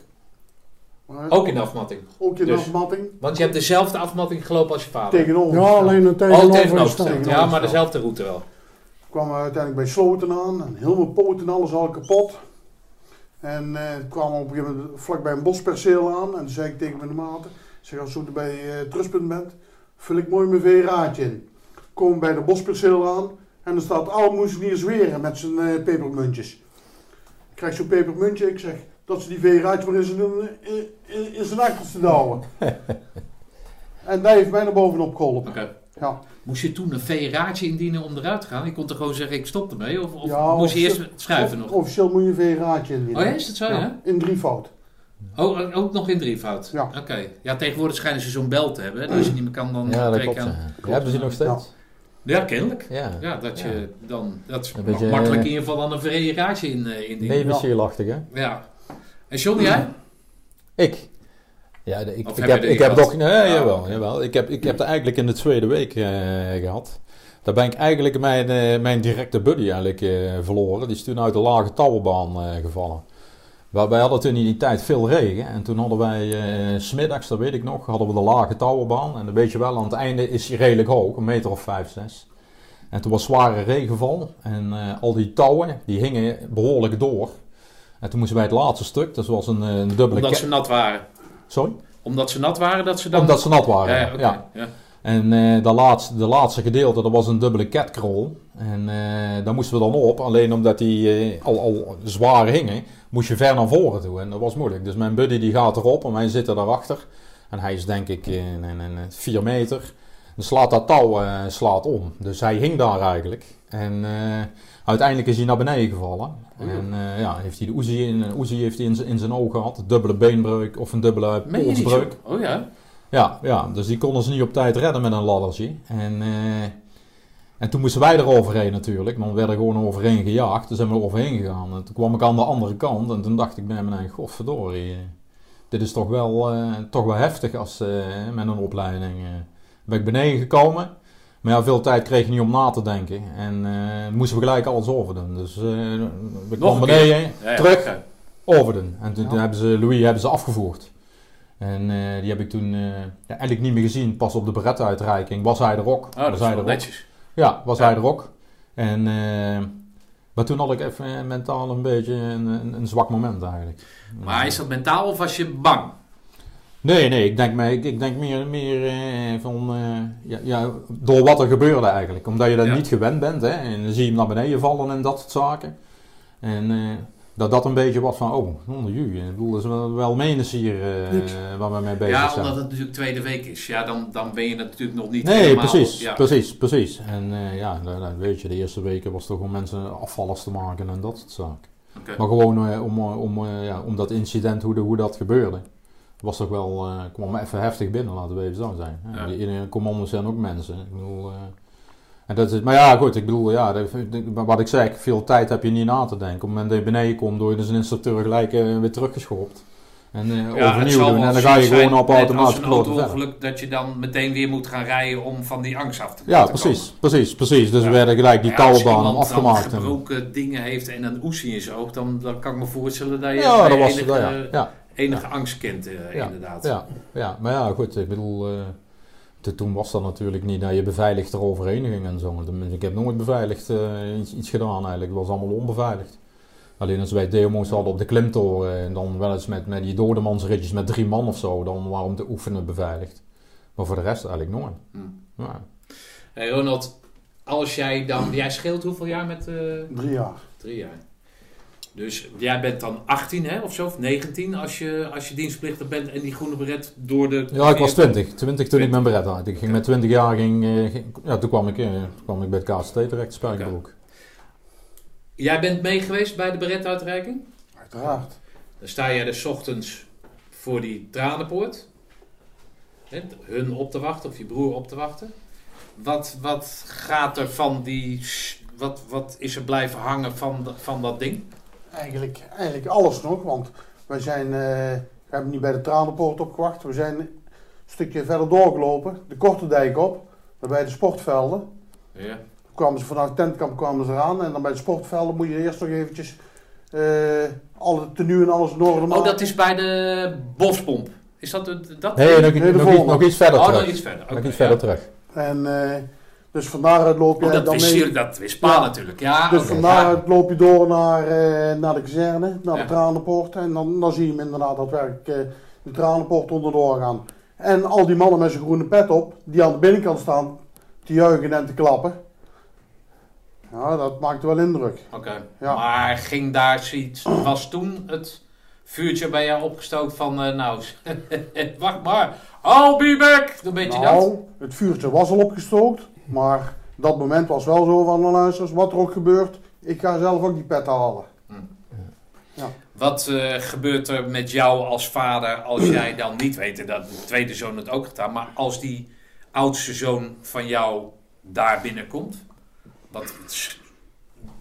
Maar ook in de afmatting? ook in Dus- afmatting. Want je hebt dezelfde afmatting gelopen als je vader. Tegenover. ja, alleen een Oh, tegenover tegenovergesteld. Ja, maar dezelfde route wel. kwamen we uiteindelijk bij Sloten aan. En heel mijn poten en alles al kapot. En eh kwamen we op een gegeven moment vlakbij een bosperceel aan. En toen zei ik tegen mijn maten. Ik zeg, als je zo bij eh, het rustpunt bent, vul ik mooi mijn veeraadje in. Komen we bij de bosperceel aan. En dan staat eens weer met zijn eh, pepermuntjes. Ik krijg zo'n pepermuntje. Ik zeg, dat ze die veeraadje maar in zijn, in, in, in zijn te douwen. en daar heeft mij naar bovenop geholpen. Oké. Ja. Moest je toen een VRA'tje indienen om eruit te gaan? Je kon toch gewoon zeggen, ik stop ermee? Of, of Ja, moest je eerst schuiven nog? Officieel moet je een veeraadje indienen. Oh ja, is dat zo, ja? In drievoud. Oh, ook nog in drievoud? Ja. Oké. Ja, tegenwoordig schijnen ze zo'n bel te hebben. hè, Als je niet meer kan, dan Ja, klopt. Ja. Hebben ze nog steeds? Ja, kennelijk. Ja. Ja, dat je dan... Dat is beetje, makkelijk eh, in ieder geval dan een VRA'tje in, eh indienen. Nevenschierachtig, hè? Ja. En John, jij? Ik? Ja, ik, ik heb ik heb toch... Nee, Ah, jawel, oké. jawel. Ik heb, ik heb het eigenlijk in de tweede week eh, gehad. Daar ben ik eigenlijk mijn, eh, mijn directe buddy eigenlijk eh, verloren. Die is toen uit de lage touwenbaan eh, gevallen. Wij, wij hadden toen in die tijd veel regen. En toen hadden wij, s smiddags, dat weet ik nog, hadden we de lage touwenbaan. En dan weet je wel, aan het einde is die redelijk hoog, een meter of vijf, zes. En toen was zware regenval. En al die touwen, die hingen behoorlijk door. En toen moesten wij het laatste stuk, dat was een, een dubbele... Omdat ze nat waren. Sorry? Omdat ze nat waren, dat ze dan... Omdat ze nat waren. Ja, Ja. En eh de, laatste, de laatste gedeelte, dat was een dubbele catcrawl. En eh, daar moesten we dan op. Alleen omdat die eh, al, al zwaar hingen, moest je ver naar voren toe. En dat was moeilijk. Dus mijn buddy die gaat erop en wij zitten daarachter. En hij is denk ik eh, een, een, een 4 meter. Dan slaat dat touw slaat om. Dus hij hing daar eigenlijk. En uiteindelijk is hij naar beneden gevallen. En eh, ja, heeft hij de Uzi in, Uzi heeft hij in, zijn- in zijn oog gehad. Dubbele beenbreuk of een dubbele polsbreuk. Oh ja? Ja, ja, dus die konden ze niet op tijd redden met een laddertje. En, eh, en toen moesten wij er overheen natuurlijk, want we werden gewoon overheen gejaagd. Toen zijn we er overheen gegaan. En toen kwam ik aan de andere kant en toen dacht ik bij me, nee, godverdorie. eh, dit is toch wel, eh, toch wel heftig als, eh, met een opleiding. eh. ben ik beneden gekomen. Maar ja, veel tijd kreeg je niet om na te denken. En eh, moesten we gelijk alles overdoen. Dus eh we kwamen beneden, Ja, ja, terug, oké. overdoen. En toen, Ja. toen hebben ze Louis hebben ze afgevoerd. En eh, die heb ik toen ja, eigenlijk niet meer gezien. Pas op de berettenuitreiking was hij er ook. Oh, dat was hij er netjes. Ja, was Ja. hij er ook. En, maar toen had ik even mentaal een beetje een, een, een zwak moment eigenlijk. Maar is dat mentaal of was je bang? Nee, nee, ik denk, ik, ik denk meer, meer eh, van, eh, ja, ja, door wat er gebeurde eigenlijk. Omdat je dat Ja. niet gewend bent, hè. En dan zie je hem naar beneden vallen en dat soort zaken. En eh, dat dat een beetje was van, oh, onder ju. Ik bedoel, dat is wel, wel menens hier eh, waar we mee bezig Ja, zijn. omdat het natuurlijk tweede week is. Ja, dan, dan ben je het natuurlijk nog niet Nee, helemaal... precies, Ja. precies, precies. En eh, ja, dat, weet je, de eerste weken was toch om mensen afvallers te maken en dat soort zaken. Maar gewoon eh, om, om, ja, om dat incident, hoe, de, hoe dat gebeurde. Was toch wel, eh kwam even heftig binnen, laten we even zo zijn. Ja. Ja. Die, die commando's zijn ook mensen. Ik bedoel, eh, en dat is, maar ja, goed, ik bedoel, ja, dat- wat ik zeg, veel tijd heb je niet na te denken. Op het moment dat je beneden komt, door je dus een instructeur gelijk eh, weer teruggeschopt. En Ja, overnieuw doen. En dan ga je zijn, gewoon op automatisch als piloten auto-ongeluk dat je dan meteen weer moet gaan rijden om van die angst af te Ja, te precies, precies, precies. Dus Ja. we werden gelijk die Ja, als touwbaan afgemaakt. En, gebroken dingen heeft en een oesie in zijn oog, dan, dan kan ik me voorstellen dat je ja, dat was het, ja. Ja. enige angst kent, eh, Ja, inderdaad. Ja, ja, maar ja, goed, ik bedoel, eh, te- toen was dat natuurlijk niet dat je beveiligd eroverheen ging en zo. Ik heb nooit beveiligd eh, iets, iets gedaan eigenlijk, het was allemaal onbeveiligd. Alleen als wij demo's hadden op de klimtoren en dan wel eens met, met die dodemansritjes met drie man of zo, dan waarom te oefenen beveiligd. Maar voor de rest eigenlijk nooit. Hm. Ja. Hey Ronald, als jij dan, jij scheelt hoeveel jaar met eh, Drie jaar. drie jaar? Dus jij bent dan 18 hè, of zo, of 19 als je, als je dienstplichtig bent en die groene beret door de... Ja, ik was 20. 20 toen ik mijn beret had. Ik ging met 20 jaar, ging, eh, ging- ja, toen kwam ik, eh, toen kwam ik bij het KST terecht, Spijkerbroek. Jij bent mee geweest bij de beretuitreiking? Uiteraard. Dan sta jij dus ochtends voor die tranenpoort. Hè, hun op te wachten of je broer op te wachten. Wat, wat gaat er van die... Wat, wat is er blijven hangen van, van dat ding? Eigenlijk, eigenlijk alles nog, want wij zijn, eh, we hebben niet bij de Tranenpoort opgewacht. We zijn een stukje verder doorgelopen, de Korte Dijk op, dan bij de sportvelden. Ja. Toen kwamen ze vanuit het tentkamp kwamen ze eraan en dan bij de sportvelden moet je eerst nog eventjes eh alle tenue en alles in orde maken. Oh, dat is bij de bospomp. Is dat het- dat? Nee, nog, Nee, de nog, iets, volgende. nog iets verder Oh, terug. nog iets verder. nog iets ja. verder terug. En eh, dus van daaruit loop je Oh, dat dan wist mee. je, dat wist Pa Ja. natuurlijk. Ja, Dus oké, van ja. daaruit loop je door naar, eh, naar de kazerne, naar de Tranenpoort. En dan, dan zie je hem inderdaad daadwerkelijk eh de Tranenpoort onderdoor gaan. En al die mannen met zijn groene pet op, die aan de binnenkant staan te juichen en te klappen. Ja, dat maakte wel indruk. Oké. Ja. Maar ging daar zoiets... Was toen het vuurtje bij jou opgestookt van... eh, nou, wacht maar. I'll be back. Dan weet je dat. Nou, het vuurtje was al opgestookt, maar dat moment was wel zo van, nou luister, wat er ook gebeurt, ik ga zelf ook die pet halen. Wat eh, gebeurt er met jou als vader als jij dan niet weet dat de tweede zoon het ook gedaan, maar als die oudste zoon van jou daar binnenkomt? Wat,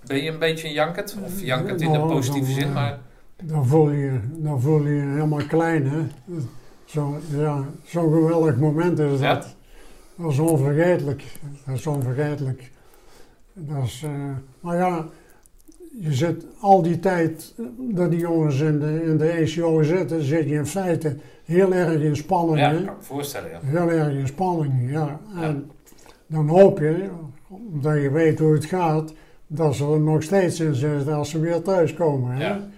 ben je een beetje een jankert? Of jankert in de Nou, positieve zin, maar... Dan voel je, dan voel je je helemaal klein, hè. Zo, ja, zo'n geweldig moment is Ja. Dat. Is onvergetelijk. Dat is onvergetelijk. Dat is, eh, maar ja, je zit al die tijd dat die jongens in de, in de ECO zitten, zit je in feite heel erg in spanning. Ja, kan ik voorstellen, ja. Heel erg in spanning, ja. En dan hoop je, omdat je weet hoe het gaat, dat ze er nog steeds in zitten als ze weer thuiskomen. Hè? Ja.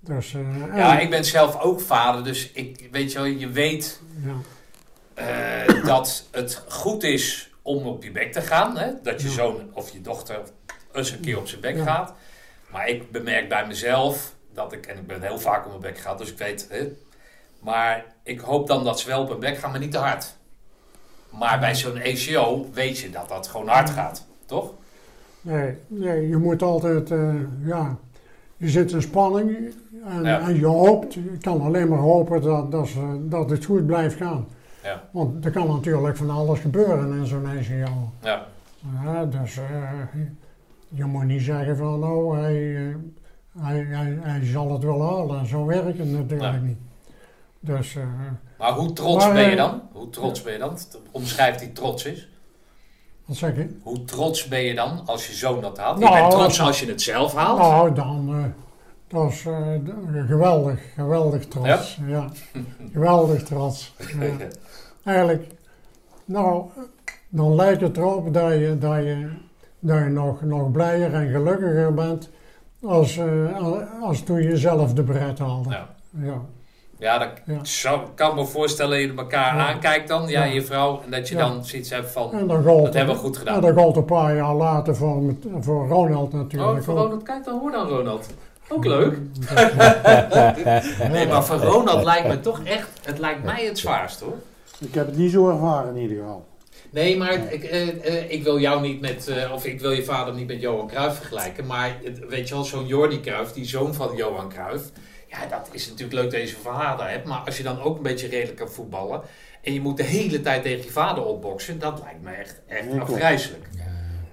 Dus, eh, Ja, ik ben zelf ook vader, dus ik, weet je wel, je weet ja. Dat het goed is om op je bek te gaan. Hè? Dat je zoon of je dochter eens een keer op zijn bek gaat. Maar ik bemerk bij mezelf dat ik, en ik ben heel vaak op mijn bek gehad, dus ik weet. Hè, maar ik hoop dan dat ze wel op hun bek gaan, maar niet te hard. Maar bij zo'n ECO weet je dat dat gewoon hard gaat, toch? Nee, nee, je moet altijd, eh, ja, je zit in spanning en, Ja. en je hoopt, je kan alleen maar hopen dat, dat, ze, dat het goed blijft gaan. Ja. Want er kan natuurlijk van alles gebeuren in zo'n ECO. Ja. Ja, dus eh, je moet niet zeggen van nou, hij, hij, hij, hij zal het wel halen. Zo werkt het natuurlijk niet. Dus eh, Maar hoe trots Maar, ben je eh, dan? Hoe trots ben je dan? Omschrijf die trots is. wat zeg je? Hoe trots ben je dan als je zoon dat haalt? Nou, je bent trots als- je het zelf haalt. Nou, dan, dat is eh, geweldig, geweldig trots. Ja, geweldig trots. Ja. Eigenlijk, nou, dan lijkt het erop dat je, dat je, dat je nog, nog blijer en gelukkiger bent als, eh, als toen je zelf de bret haalde. Ja. Ja. Ja, dat Ja. zou, kan me voorstellen dat je elkaar Ja. aankijkt dan, ja, Ja. je vrouw, en dat je dan zoiets hebt van, En dat hebben we goed gedaan. En dat gold een paar jaar later voor, voor Ronald natuurlijk. oh, voor. Ronald, kijk dan, hoor dan Ronald. Ook leuk. Nee, maar voor Ronald lijkt me toch echt, het lijkt mij het zwaarst hoor. Ik heb het niet zo ervaren in ieder geval. Nee, maar ik, eh, eh, ik wil jou niet met, eh, of ik wil je vader niet met Johan Cruijff vergelijken, maar het- weet je wel, zo'n Jordi Cruijff, die zoon van Johan Cruijff, Ja, dat is natuurlijk leuk dat je zo'n vader hebt. Maar als je dan ook een beetje redelijk kan voetballen. En je moet de hele tijd tegen je vader opboksen. Dat lijkt me echt, echt afgrijzelijk.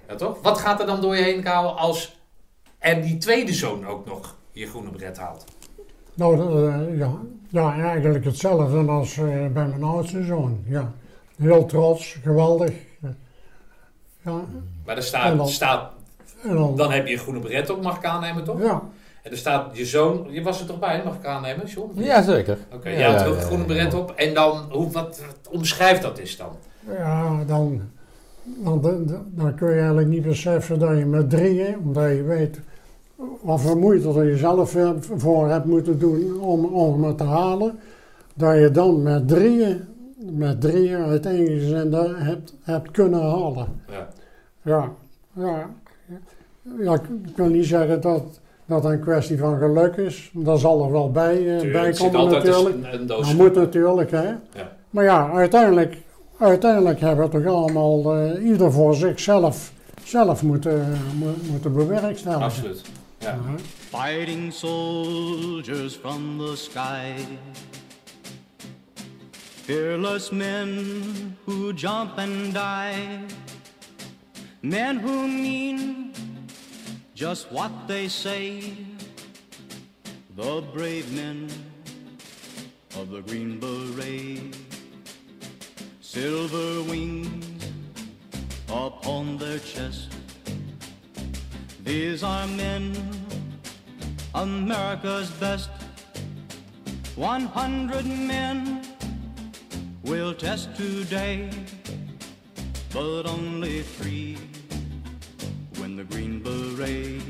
Ja, toch? Wat gaat er dan door je heen, Karel, als en die tweede zoon ook nog je groene bret haalt? Nou, eh, ja, ja, eigenlijk hetzelfde als eh, bij mijn oudste zoon. Ja. Heel trots, geweldig. Ja, Maar er En staat, dan- staat en dan, dan heb je een groene bret op, mag ik aannemen, toch? ja, En er staat je zoon, je was er toch bij, mag ik aannemen, John? Ja, zeker. Oké, Ja, je had ja, ook een groene ja. bret op. En dan, hoe, wat, wat omschrijft dat is dan? ja dan, dan, dan, dan kun je eigenlijk niet beseffen dat je met drieën, omdat je weet wat voor moeite er je zelf eh, voor hebt moeten doen om, om het te halen, dat je dan met drieën, met drieën uit één gezin dat hebt, hebt kunnen halen. Ja. Ja, ja. ja ik kan niet zeggen dat dat een kwestie van geluk is. Dat zal er wel bij, eh, bij komen natuurlijk. Dat moet natuurlijk, hè. Ja. Maar ja, uiteindelijk, uiteindelijk hebben we toch allemaal eh, ieder voor zichzelf zelf moeten, mo- moeten bewerkstelligen. Absoluut. Ja. Ja. Fighting soldiers from the sky. Fearless men who jump and die. Men who mean just what they say. The brave men of the Green Beret. Silver wings upon their chest. These are men, America's best. 100 men will test today, but only three win the Green Beret.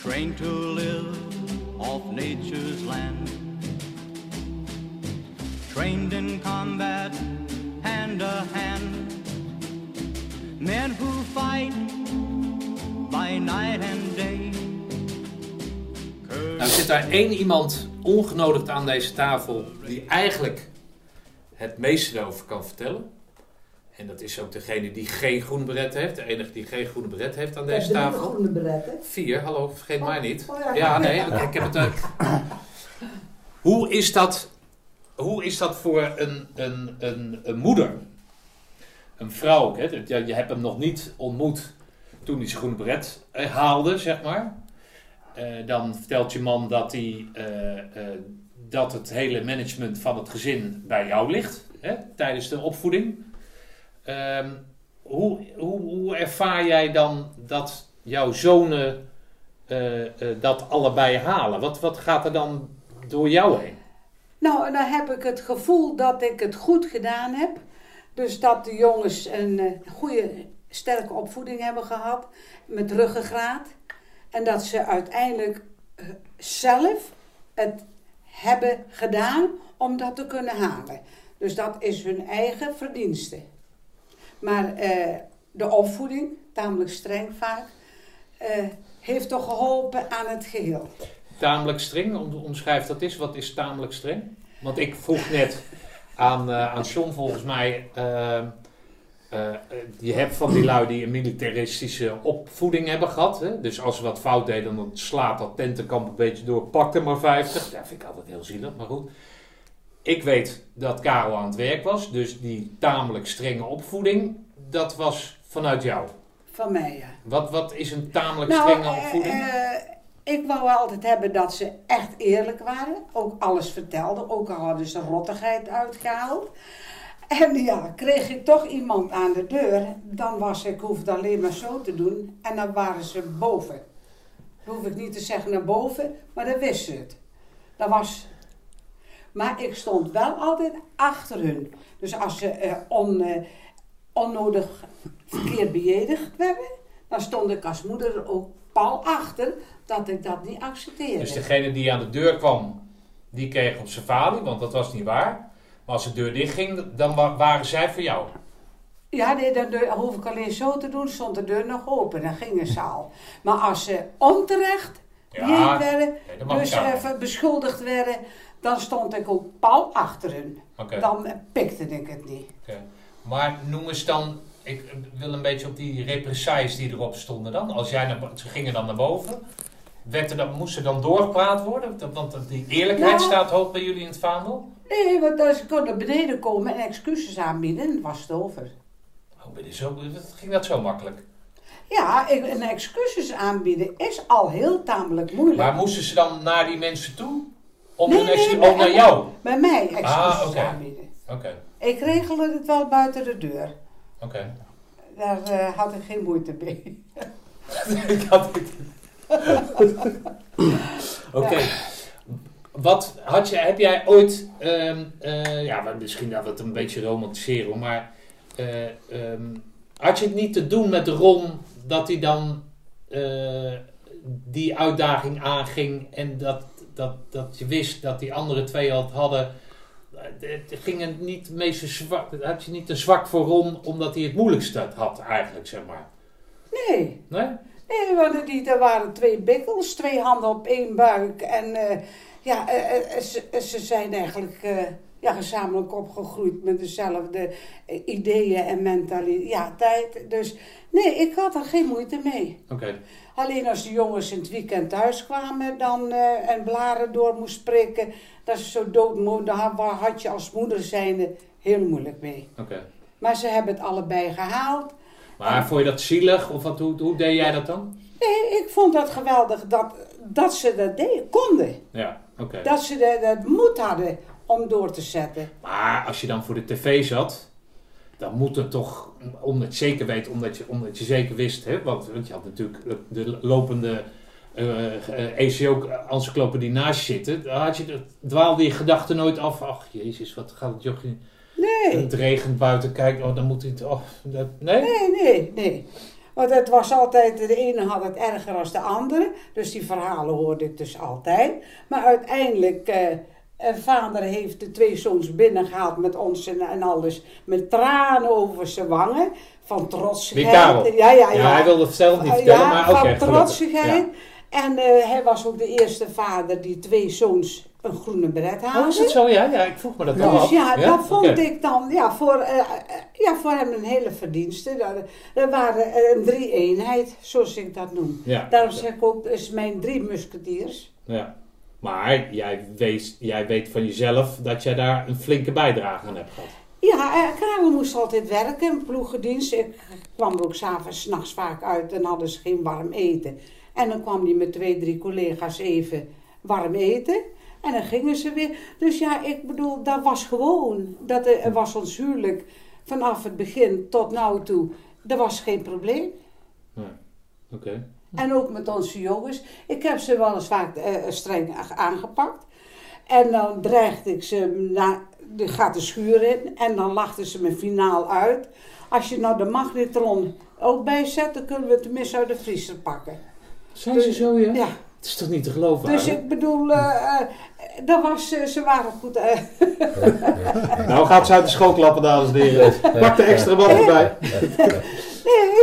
Trained to live off nature's land. Trained in combat, hand to hand. Men who fight by night and day. Nou zit daar één iemand ongenodigd aan deze tafel die eigenlijk het meeste erover kan vertellen. En dat is ook degene die geen groen beret heeft. De enige die geen groene beret heeft aan deze tafel. groene beretten. Vier, hallo, vergeet mij niet. Oh ja. Ja, nee, ik heb het ook. Hoe is dat, hoe is dat voor een, een, een, een moeder? Een vrouw Je hebt hem nog niet ontmoet toen hij zijn groene beret eh, haalde, zeg maar. Eh, dan vertelt je man dat, hij, eh, dat het hele management van het gezin bij jou ligt hè, tijdens de opvoeding. Ehm, hoe, hoe, hoe ervaar jij dan dat jouw zonen dat allebei halen? Wat, wat gaat er dan door jou heen? Nou, dan heb ik het gevoel dat ik het goed gedaan heb. Dus dat de jongens een eh, goede, sterke opvoeding hebben gehad. Met ruggengraat. En dat ze uiteindelijk eh, zelf het hebben gedaan om dat te kunnen halen. Dus dat is hun eigen verdienste. Maar eh, de opvoeding, tamelijk streng vaak, heeft toch geholpen aan het geheel. Tamelijk streng, om, omschrijf dat is. Wat is tamelijk streng? Want ik vroeg net aan, eh aan John volgens mij. eh, eh, eh, je hebt van die lui die een militaristische opvoeding hebben gehad. Hè? Dus als ze wat fout deden, dan slaat dat tentenkamp een beetje door. Pak er maar 50. Dat vind ik altijd heel zielig, maar goed. Ik weet dat Karel aan het werk was. Dus die tamelijk strenge opvoeding, dat was vanuit jou. Van mij, ja. Wat, wat is een tamelijk Nou, strenge opvoeding? Ik wou altijd hebben dat ze echt eerlijk waren. Ook alles vertelden. Ook al hadden ze rottigheid uitgehaald. En ja, kreeg ik toch iemand aan de deur. Dan was ik, hoefde alleen maar zo te doen. En dan waren ze boven. Dan hoef ik niet te zeggen naar boven, maar dan wist ze het. Dat was... Maar ik stond wel altijd achter hun. Dus als ze eh, on, eh, onnodig verkeerd bejedigd werden, dan stond ik als moeder er ook pal achter dat ik dat niet accepteerde. Dus degene die aan de deur kwam, die kreeg op zijn want dat was niet waar. Maar als de deur dichtging, dan wa- waren zij voor jou. Ja, nee, dan hoef ik alleen zo te doen, stond de deur nog open, dan ging de zaal. Maar als ze onterecht Ja, werden, nee, dus even beschuldigd werden, dan stond ik ook pal achter hun. Dan pikte ik het niet. Maar noem eens dan, ik wil een beetje op die represailles die erop stonden dan. Als jij naar, ze gingen dan naar boven. werd er dan, moest er dan doorgepraat worden? Want die eerlijkheid Ja. staat hoog bij jullie in het vaandel. Nee, want als ze kon naar beneden komen en excuses aanbieden, was het over. Oh, zo, ging dat zo makkelijk? Ja, een excuses aanbieden is al heel tamelijk moeilijk. Maar moesten ze dan naar die mensen toe? Om Nee, een nee, excu- nee, of naar jou? Bij mij excuses Ah, oké. aanbieden. Oké, Ik regelde het wel buiten de deur. Oké. Daar eh, had ik geen moeite mee. Ik had het. Oké. Wat had je, heb jij ooit, ehm, eh, ja, misschien dat we het een beetje romantiseren, maar eh, ehm, had je het niet te doen met Ron dat hij dan die uitdaging aanging en dat, dat, dat je wist dat die andere twee al het hadden? Het ging het niet meeste zwak, had je niet een zwak voor Ron omdat hij het moeilijkste had eigenlijk, zeg maar? Nee, Nee? nee hadden die, er waren twee bikkels, twee handen op één buik. En eh, ja, eh, eh, ze, ze zijn eigenlijk ja, gezamenlijk opgegroeid met dezelfde ideeën en mentaliteit. Dus nee, ik had er geen moeite mee. Oké. Alleen als de jongens in het weekend thuis kwamen dan, en blaren door moest prikken, dat ze zo doodmoe, daar had- had je als moeder zijnde heel moeilijk mee. Oké. Maar ze hebben het allebei gehaald. Maar vond je dat zielig? Of wat, hoe, hoe deed jij dat dan? Nee, ik vond dat geweldig dat, dat ze dat deden, konden. Ja, oké. Dat ze de, de moed hadden om door te zetten. Maar als je dan voor de tv zat, dan moet het toch, omdat je zeker weet, omdat je, omdat je zeker wist, hè, want, want je had natuurlijk de lopende ECO-encyclopedie naast je zitten, had je, de- dwaalde je gedachten nooit af. Ach, jezus, wat gaat het jochie... Nee, Het regent buiten, kijk, oh, dan moet hij het... Oh, dat, nee? nee, nee, nee. Want het was altijd, de ene had het erger dan de andere. Dus die verhalen hoorde ik dus altijd. Maar uiteindelijk, eh, eh, vader heeft de twee zoons binnengehaald met ons en, en alles. Met tranen over zijn wangen. Van Karel? Ja, ja, ja. Ja, hij wilde het zelf niet Eh, vertellen, ja, maar oké. van trotsigheid. En eh, hij was ook de eerste vader die twee zoons een groene beret haalde. Oh, is het zo? Ja, ja, ik vroeg me dat Ja. al Dus ja, dat vond ik dan ja, voor, eh, eh, ja, voor hem een hele verdienste. Dat, dat waren een drie-eenheid, zoals ik dat noem. Ja. Daarom zeg ik ook, is mijn drie musketiers. Ja. Maar jij weet, jij weet van jezelf dat jij daar een flinke bijdrage aan hebt gehad. Ja, Karel moest altijd werken, ploegendienst. Ik kwam er ook s'avonds, s'nachts vaak uit en hadden ze geen warm eten. En dan kwam hij met twee, drie collega's even warm eten. En dan gingen ze weer. Dus ja, ik bedoel, dat was gewoon. Dat eh, er was ons huwelijk vanaf het begin tot nu toe. Dat was geen probleem. Oké. En ook met onze jongens. Ik heb ze wel eens vaak eh, streng aangepakt. En dan dreigde ik ze, na, die gaat de schuur in. En dan lachten ze me finaal uit. Als je nou de magnetron ook bijzet, dan kunnen we het tenminste uit de vriezer pakken. Zijn ze zo, ja? Ja, Het is toch niet te geloven? dus ik bedoel, eh, eh, dat was, eh, ze waren goed. eh, Nou gaat ze uit de school klappen, dames en heren. Pak de extra wat erbij. nee,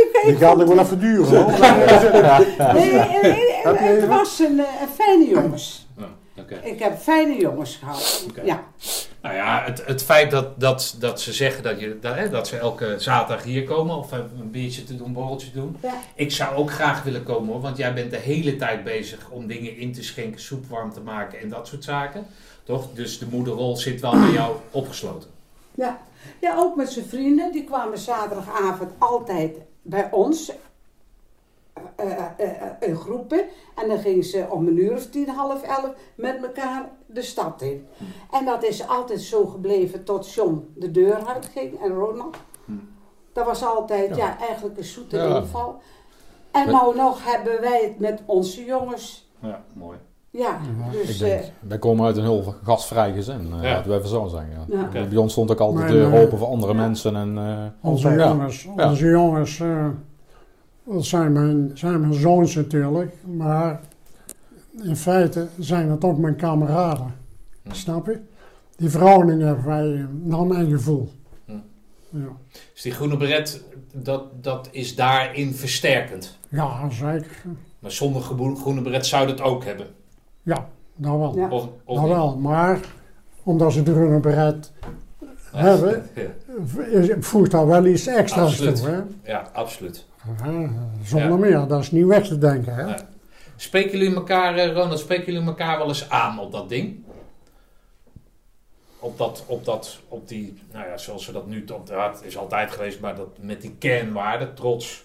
ik, Die ik gaat nog wel even duren hoor. nee, het was een eh, fijne jongens. Ik heb fijne jongens gehad. Ja. Nou ja, het, het feit dat, dat, dat ze zeggen dat, je, dat, hè, dat ze elke zaterdag hier komen of een biertje te doen, een borreltje doen. Ja. Ik zou ook graag willen komen hoor, want jij bent de hele tijd bezig om dingen in te schenken, soep warm te maken en dat soort zaken. Toch? Dus de moederrol zit wel bij jou opgesloten. Ja. ja, ook met zijn vrienden. Die kwamen zaterdagavond altijd bij ons. Eh, eh, eh, in groepen. En dan gingen ze om een uur of tien, half elf met elkaar de stad in. En dat is altijd zo gebleven tot John de deur uitging en Ronald. Hm. Dat was altijd, ja, Ja. eigenlijk een zoete Ja. inval. En Met- nou nog hebben wij het met onze jongens. Ja, mooi. Ja, Ja, dus... Ik denk, eh, wij komen uit een heel gastvrij gezin, eh, Ja. laten we even zo zeggen. Ja. Bij ons stond ook altijd de deur open voor andere ja. mensen. En, eh, Onze ja. jongens, Ja. onze jongens eh, dat zijn mijn, zijn mijn zoons natuurlijk, maar in feite zijn het ook mijn kameraden. Hm. Snap je? Die verhouding hebben wij eh, naar mijn gevoel. Hm. Ja. Dus die groene beret, dat, dat is daarin versterkend. ja, zeker. Maar zonder groene beret zou dat ook hebben. Ja, dat wel. Ja. Of, of Dat niet? wel, maar omdat ze de groene beret hebben, Ja, is- voegt daar wel iets extra's Absoluut. toe. Hè? ja, absoluut. Ja, zonder Ja. meer, dat is niet weg te denken. Hè? Ja. Spreken jullie elkaar, eh, Ronald, spreken jullie elkaar wel eens aan op dat ding? Op dat, op dat, op die, nou ja, zoals we dat nu, op de hart is altijd geweest, maar dat met die kernwaarden, trots.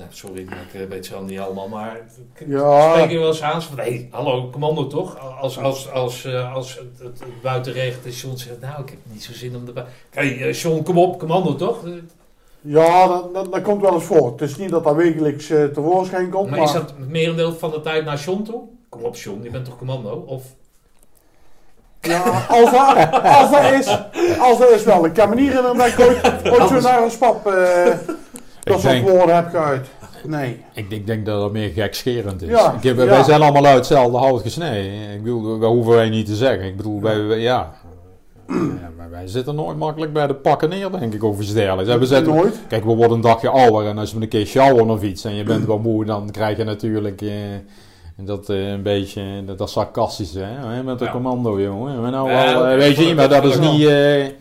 Nou, sorry, ik weet ze wel niet allemaal, maar Ja. spreken jullie wel eens aan? Van, hé, hallo, commando toch? Als, als, als, eh, als het, het, het buiten regent en John zegt, nou, ik heb niet zo zin om erbij. Hé, hey, eh, John, kom op, commando toch? Ja, dat, dat, dat komt wel eens voor. Het is niet dat dat wekelijks eh, tevoorschijn komt. Maar Maar, is dat het merendeel van de tijd naar John toe? Kom op, John, je bent toch commando? Of Ja, als dat, als dat is, als dat is wel. Ik kan me niet herinneren dat ik ooit, ooit zo naar een spap dat soort woorden heb geuit. Nee. Ik, ik denk dat het meer gekscherend is. Ja, ik heb, ja. Wij zijn allemaal uit hetzelfde hout gesneden. Ik bedoel, dat hoeven wij niet te zeggen. Ik bedoel, wij, wij- ja. ja maar wij zitten nooit makkelijk bij de pakken neer, denk ik, over iets dergelijks. En we zetten, Nooit. Kijk, we worden een dagje ouder en als we een keer sjouwen of iets en je bent wel moe, dan krijg je natuurlijk eh, dat eh, een beetje, dat, dat sarcastische, hè, hè, met de Ja. commando, jongen. Maar nou wel, eh, oké, weet je niet, maar dat is niet...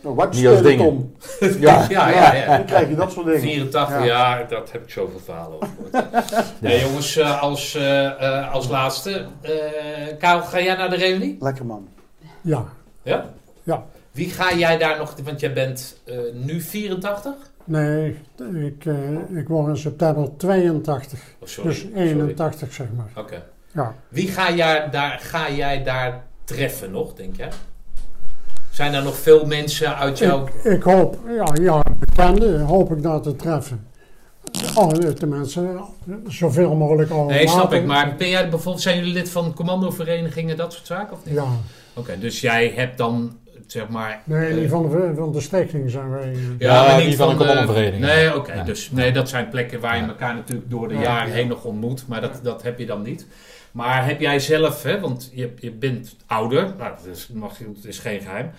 wat Niet als. Tom? ja, ja, ja, ja. Dan krijg je dat soort dingen. 84, ja. Ja. dat heb ik zoveel verhalen over. Nee, jongens, eh, als, eh, eh, als laatste. eh Karel, ga jij naar de reunie? Lekker man. Ja, Ja? Ja. Wie ga jij daar nog, want jij bent eh, nu 84? nee, ik, eh, ik word in september 82, Oh, sorry. dus 81 zeg maar. Oké. Ja. Wie ga jij, daar, ga jij daar treffen nog, denk jij? Zijn er nog veel mensen uit jouw... Ik, ik hoop, ja, ja, bekenden hoop ik daar te treffen. Oh, tenminste, zoveel mogelijk al. Nee, snap ik. Maar ben jij bijvoorbeeld, zijn jullie lid van commandoverenigingen, dat soort zaken of niet? Ja, Oké, dus jij hebt dan, zeg maar... nee, eh, niet van de, van de stichting zijn wij. eh, Ja, maar niet van een de- commandovereniging. Nee, oké. Dus nee, dat zijn plekken waar je Ja. elkaar natuurlijk door de Ja. jaren heen nog ontmoet. Maar dat, dat heb je dan niet. Maar heb jij zelf, hè, want je, je bent ouder, nou, dat is, mag, dat is geen geheim.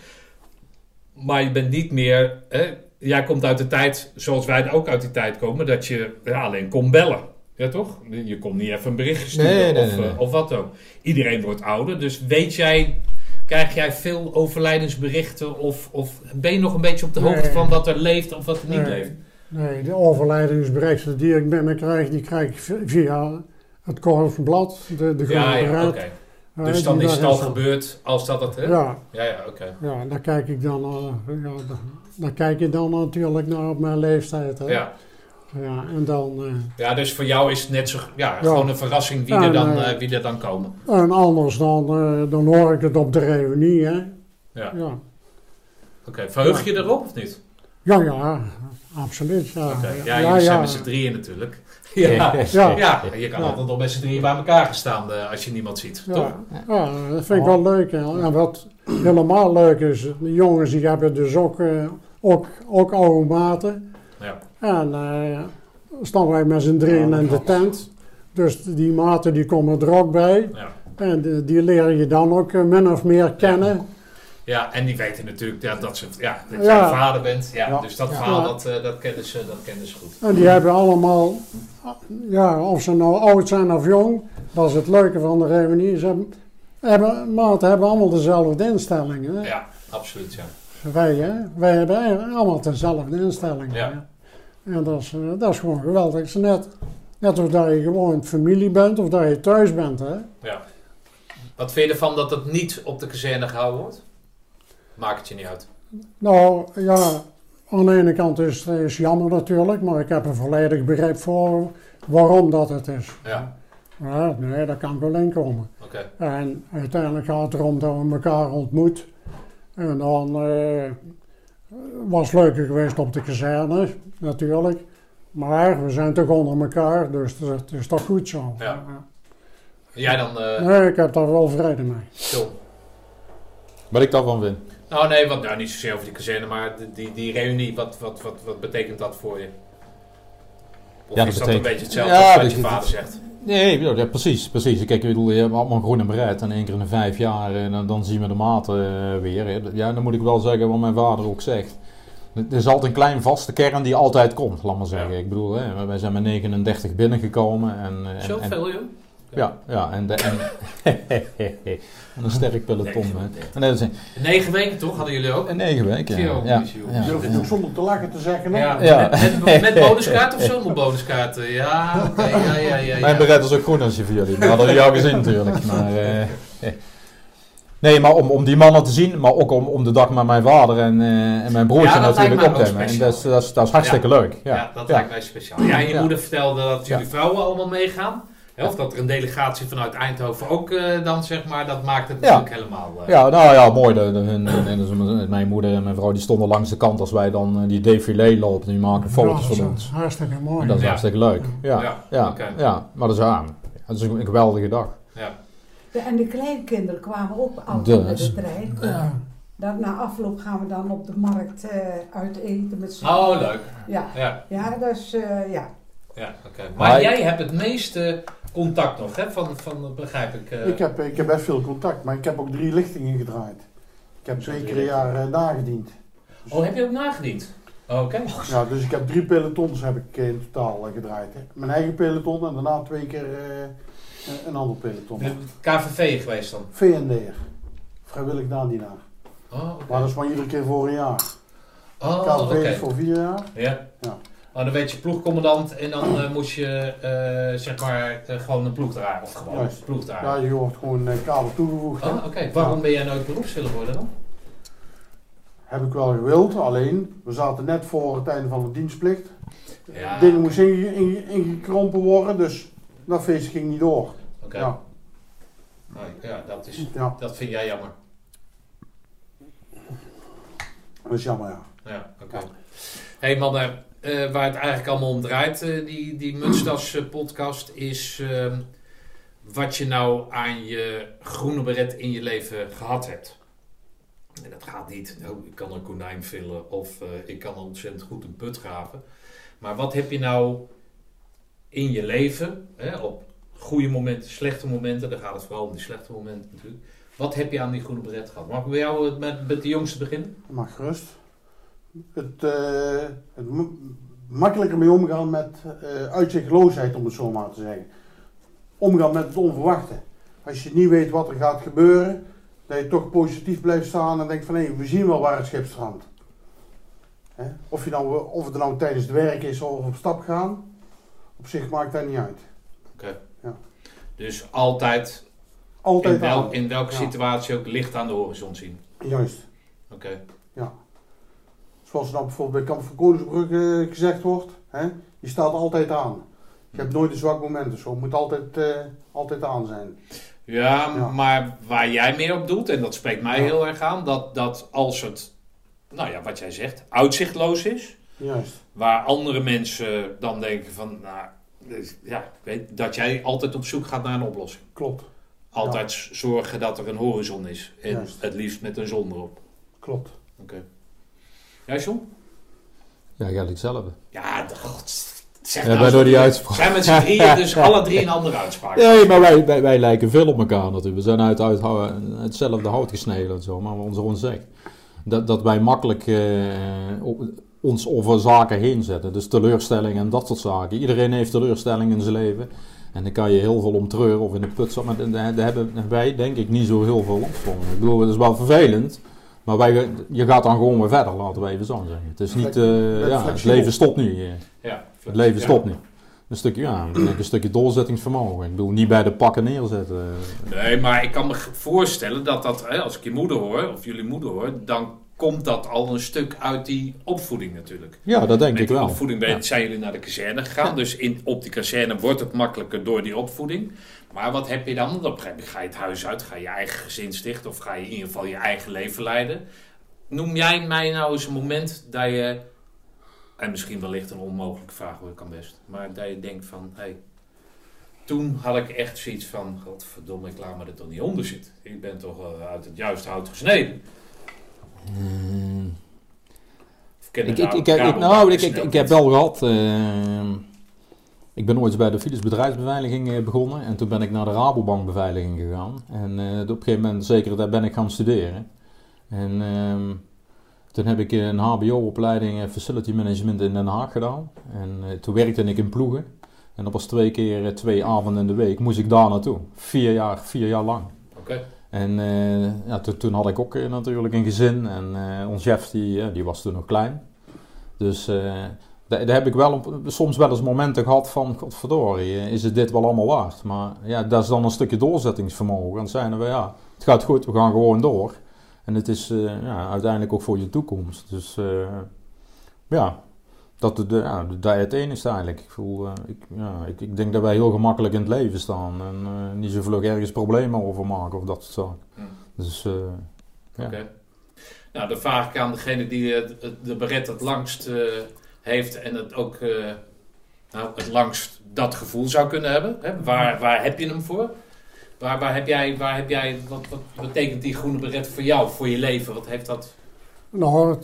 Maar je bent niet meer, hè, jij komt uit de tijd, zoals wij ook uit die tijd komen, dat je ja, alleen kon bellen. Ja, toch? Je kon niet even een berichtje sturen Nee, nee, of, nee, eh, of wat ook. Iedereen wordt ouder, dus weet jij, krijg jij veel overlijdensberichten of, of ben je nog een beetje op de hoogte Nee. van wat er leeft of wat er niet Nee. leeft? Nee, de overlijdingsberichten die ik binnenkrijg, die krijg ik via het Korfblad, de, de Ja, Groene ja. Raad. Eh, Dus dan is het al gebeurd als dat het... Hè? Ja, ja, ja oké. ja, daar kijk ik dan, eh, ja, daar kijk je dan natuurlijk naar op mijn leeftijd. Hè? Ja. Ja, en dan, eh, ja, dus voor jou is het net zo... Ja, gewoon een verrassing wie, er dan, wie er dan komen. en anders dan, dan hoor ik het op de reunie. Hè? Ja. Ja. Oké, verheug je erop of niet? Ja, ja, absoluut. Ja, Oké, ja, ja, zijn met z'n drieën natuurlijk. Ja, Ja. ja, je kan Ja. altijd nog met z'n drieën bij elkaar gaan staan eh, als je niemand ziet, toch? Ja, ja, dat vind ik wel leuk. hè. En wat helemaal leuk is, de jongens die hebben dus ook, eh, ook, ook oude maten. Ja. En eh staan wij met z'n drieën Ja, in de tent. Dus die maten die komen er ook bij. Ja. En die, die leer je dan ook min of meer kennen. Ja, en die weten natuurlijk ja, dat, ze, ja, dat Ja. jij vader bent. Ja, Ja. Dus dat verhaal, dat, eh, dat, kennen ze, dat kennen ze goed. En die hebben allemaal, ja, of ze nou oud zijn of jong, dat is het leuke van de reunie. Ze hebben, hebben, maten hebben allemaal dezelfde instellingen. hè. Ja, absoluut, ja. Wij, hè? Wij hebben allemaal dezelfde instellingen. Ja. hè. En dat is, eh, dat is gewoon geweldig. Is net, net of dat je gewoon familie bent of dat je thuis bent. Hè? ja. Wat vind je ervan dat het niet op de kazerne gehouden wordt? Maakt het je niet uit. Nou ja, aan de ene kant is het jammer natuurlijk, maar ik heb er volledig begrip voor waarom dat het is. Ja, Ja, nee, dat kan ik wel inkomen. oké. En uiteindelijk gaat het erom dat we elkaar ontmoet. En dan eh, was het leuker geweest op de kazerne, natuurlijk. Maar we zijn toch onder elkaar, dus het is toch goed zo. Ja. Jij dan, eh Nee, ik heb daar wel vrede mee. John? Wat ik daarvan vind. Nou nee, wat, nou, niet zozeer over die kazerne, maar die, die, die reunie, wat, wat, wat, wat betekent dat voor je? Of Ja, dat is dat betekent- een beetje hetzelfde Ja, als wat je dat- vader zegt? Nee, ja, precies, precies. Kijk, ik bedoel, je hebt allemaal groen en beret en één keer in de vijf jaar en dan, dan zien we de maten eh, weer. hè. Ja, dan moet ik wel zeggen wat mijn vader ook zegt. Er is altijd een klein vaste kern die altijd komt, laat maar zeggen. Ja. Ik bedoel, hè, wij zijn met 39 binnengekomen en... eh, en- en- Zoveel, joh? Ja, ja. En, de, en, en een sterk peloton. hè. En dat is een, Negen weken toch hadden jullie ook? een negen weken. Ja, ja, ja, Durf je ja. zonder te lachen te zeggen? hè? Ja, Ja. Met, met, met bonuskaarten of zonder bonuskaarten? Ja, oké, ja, ja, ja. Mijn ja. beret is ook groen als je voor jullie. Dat hadden jou gezien natuurlijk. Maar, eh, nee, maar om, om die mannen te zien, maar ook om, om de dag met mijn vader en, eh, en mijn broertje Ja, natuurlijk op te nemen. En dat is, dat is, dat is hartstikke leuk. Ja, Ja, dat ja. lijkt mij speciaal. Ja, en je Ja. moeder vertelde dat jullie Ja. vrouwen allemaal meegaan. Hè, Of dat er een delegatie vanuit Eindhoven ook eh, dan, zeg maar, dat maakt het Ja. natuurlijk helemaal... eh, Ja, nou ja, mooi. De, de, hun, dus mijn- mijn moeder en mijn vrouw die stonden langs de kant als wij dan eh, die défilé lopen. Die maken foto's van is ons. Hartstikke mooi. Dat is Ja. hartstikke leuk. Ja, Ja, ja, maar dat is, ja, dat is een geweldige dag. ja. De- en de kleinkinderen kwamen ook altijd met Dus. de trein. Ja. Dat, na afloop gaan we dan op de markt eh uit eten met z'n Oh, leuk. Ja, Ja, ja dus eh, ja. ja oké. Maar Maar- jij hebt het meeste contact nog, hè? Van, van begrijp ik. eh, Ik, heb, ik heb best veel contact, maar ik heb ook drie lichtingen gedraaid. Ik heb twee keer een jaar nagediend. Oh, heb je ook nagediend? Oké. Ja, dus ik heb drie pelotons heb ik in totaal eh, gedraaid. Hè. Mijn eigen peloton en daarna twee keer eh, een- ander peloton. De KVV geweest dan? VND'er. Vrijwillig naandienaar. Oh. Maar dat is maar iedere keer voor een jaar. Oh, KVV is voor vier jaar. Ja. Oh, dan werd je ploegcommandant en dan eh, moest je eh, zeg maar eh, gewoon een ploeg draaien. Of gewoon een ploeg draaien. Ja, je wordt gewoon kader toegevoegd. Oh, oké. Waarom ben jij nooit beroeps willen worden dan? Heb ik wel gewild, alleen we zaten net voor het einde van de dienstplicht. Ja, Dingen moesten inge- inge- ingekrompen worden, dus dat feest ging niet door. Oké. Ja, Oh, ja, dat, is, ja, dat vind jij jammer. dat is jammer ja. Ja, oké. hey mannen, eh, waar het eigenlijk allemaal om draait, eh, die, die Mutstas eh, podcast, is ehm, wat je nou aan je groene beret in je leven gehad hebt. En dat gaat niet, oh, ik kan een konijn villen of ik kan ontzettend goed een put graven. Maar wat heb je nou in je leven, hè, op goede momenten, slechte momenten, daar gaat het vooral om die slechte momenten natuurlijk. Wat heb je aan die groene beret gehad? Mag ik bij jou met, met de jongste beginnen? Mag gerust. Het, eh, het makkelijker mee omgaan met eh, uitzichtloosheid, om het zo maar te zeggen. Omgaan met het onverwachte. Als je niet weet wat er gaat gebeuren, dat je toch positief blijft staan en denkt van hé, we zien wel waar het schip strandt. Hè? Of, je nou, of het nou tijdens het werk is of op stap gaan, op zich maakt dat niet uit. Dus altijd Altijd in, welke Ja. situatie ook licht aan de horizon zien. Juist. Oké. Zoals dan bijvoorbeeld bij Kamp van Koningsbrug eh, gezegd wordt, hè? je staat altijd aan. Je hebt nooit een zwak moment zo. Het moet altijd, eh, altijd aan zijn. Ja, Ja. maar waar jij meer op doet, en dat spreekt mij Ja. heel erg aan, dat, dat als het, nou ja, wat jij zegt, uitzichtloos is, Juist. waar andere mensen dan denken van, nou, dus, ja, ik weet, dat jij altijd op zoek gaat naar een oplossing. Klopt. Altijd zorgen dat er een horizon is. En Juist. het liefst met een zon erop. Klopt. Oké. Jij, John? Ja, eigenlijk hetzelfde. Ja, god, zeg Ja, nou eens die uitspraak. zijn met z'n drieën, dus alle drie een andere uitspraak. Nee, maar wij, wij, wij lijken veel op elkaar natuurlijk. We zijn uit, uit hetzelfde hout gesneden en zo, maar onze ons zegt. Dat, dat wij makkelijk eh, op- ons over zaken heen zetten. Dus teleurstellingen en dat soort zaken. Iedereen heeft teleurstellingen in zijn leven. En daar kan je heel veel om treuren of in de put zitten. Maar daar, daar hebben wij denk ik niet zo heel veel last van. Ik bedoel, het is wel vervelend. Maar wij, je gaat dan gewoon weer verder, laten we even zo zeggen. Het is niet, eh, ja, het leven stopt niet. eh. Ja, Het leven stopt niet. Een stukje, ja, een stukje doorzettingsvermogen. Ik bedoel, niet bij de pakken neerzetten. Nee, maar ik kan me voorstellen dat dat, hè, als ik je moeder hoor, of jullie moeder hoor, dan komt dat al een stuk uit die opvoeding natuurlijk. Ja, dat denk Met ik die wel. opvoeding Ja. zijn jullie naar de kazerne gegaan, dus in, op die kazerne wordt het makkelijker door die opvoeding. Maar wat heb je dan? Op een gegeven moment ga je het huis uit, ga je je eigen gezin stichten of ga je in ieder geval je eigen leven leiden. Noem jij mij nou eens een moment dat je, en misschien wellicht een onmogelijke vraag hoor, kan best, maar dat je denkt van, hé, hey, toen had ik echt zoiets van, godverdomme, ik laat me er toch niet onder zitten. Ik ben toch eh, uit het juiste hout gesneden. Mm. Ik, ik, ik, nou, ik, heb goed. wel gehad. eh, ik ben ooit bij de Philips bedrijfsbeveiliging eh, begonnen. En toen ben ik naar de Rabobank beveiliging gegaan. En eh, op een gegeven moment, zeker daar ben ik gaan studeren. En ehm, toen heb ik een HBO-opleiding eh, Facility Management in Den Haag gedaan. En eh, toen werkte ik in ploegen. En dat was twee keer eh, twee avonden in de week. Moest ik daar naartoe. Vier jaar, vier jaar lang. Oké. En eh, ja, toen, toen had ik ook eh, natuurlijk een gezin. En eh ons chef die, eh, die was toen nog klein. Dus eh, daar, heb ik wel op- soms wel eens momenten gehad van... Godverdorie, is het dit wel allemaal waard? Maar ja, dat is dan een stukje doorzettingsvermogen. Dan zijn we, ja, het gaat goed, we gaan gewoon door. En het is eh, ja, uiteindelijk ook voor je toekomst. Dus eh, ja, dat, de, ja, dat het eigenlijk. Ik, voel, eh, ik, ja, ik, ik denk dat wij heel gemakkelijk in het leven staan. En niet zo vlug ergens problemen over maken of dat soort zaken. Hmm. Dus Ja. Oké. Nou, dan vraag ik aan degene die de beret het langst heeft en het ook eh, nou, het langst dat gevoel zou kunnen hebben. Hè? Waar, waar heb je hem voor? Waar, waar heb jij, waar heb jij wat, wat betekent die groene beret voor jou, voor je leven? Wat heeft dat? Nou,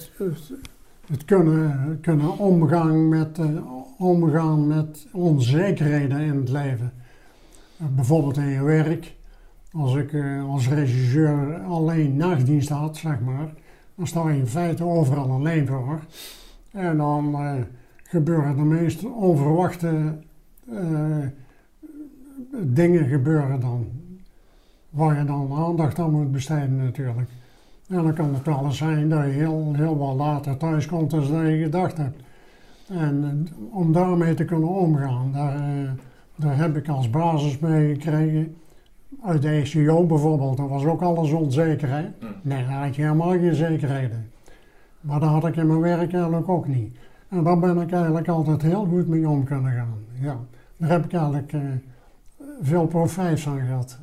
het, kunnen, kunnen omgaan, met, eh, omgaan met onzekerheden in het leven. Eh, bijvoorbeeld in je werk. Als ik als regisseur alleen nachtdienst had, zeg maar, dan sta je in feite overal alleen voor. En dan eh, gebeuren de meest onverwachte eh, dingen gebeuren dan. Waar je dan aandacht aan moet besteden natuurlijk. En dan kan het wel eens zijn dat je heel, heel wat later thuis komt dan je gedacht hebt. En om daarmee te kunnen omgaan, daar, eh, daar heb ik als basis mee gekregen. Uit de ECO bijvoorbeeld, dat was ook alles onzekerheid. Hmm. Nee, daar had je helemaal geen zekerheden. Maar dat had ik in mijn werk eigenlijk ook niet. En daar ben ik eigenlijk altijd heel goed mee om kunnen gaan. Ja, daar heb ik eigenlijk eh, veel profijt van gehad.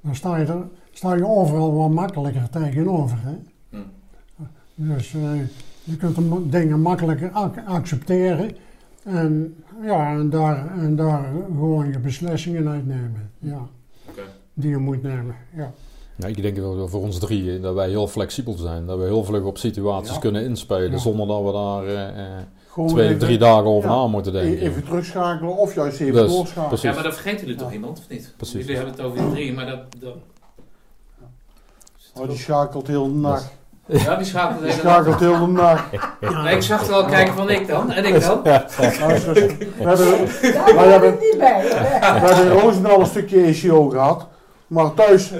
Dan sta je, er, sta je overal wat makkelijker tegenover. Hè? Hmm. Dus eh, je kunt de dingen makkelijker ac- accepteren en, ja, en, daar, en daar gewoon je beslissingen uitnemen. Ja, die je moet nemen. Ja. Ja, ik denk wel voor ons drieën dat wij heel flexibel zijn. Dat we heel vlug op situaties Ja. kunnen inspelen Ja. zonder dat we daar eh, eh, twee, even- drie dagen over ja, na moeten denken. Even terugschakelen of juist even Dus, doorschakelen. precies. Ja, maar dan vergeten jullie toch Ja. iemand, of niet? Precies. Jullie hebben het over die drie, maar dat... dat... Oh, die schakelt heel de nacht. Ja, die schakelt de Die schakelt heel de nacht. Nee, ik zag er al kijken van ik dan. En ik dan. We hebben, Daar ben ik niet bij. we hebben in Roosendaal een stukje ECO gehad. Maar thuis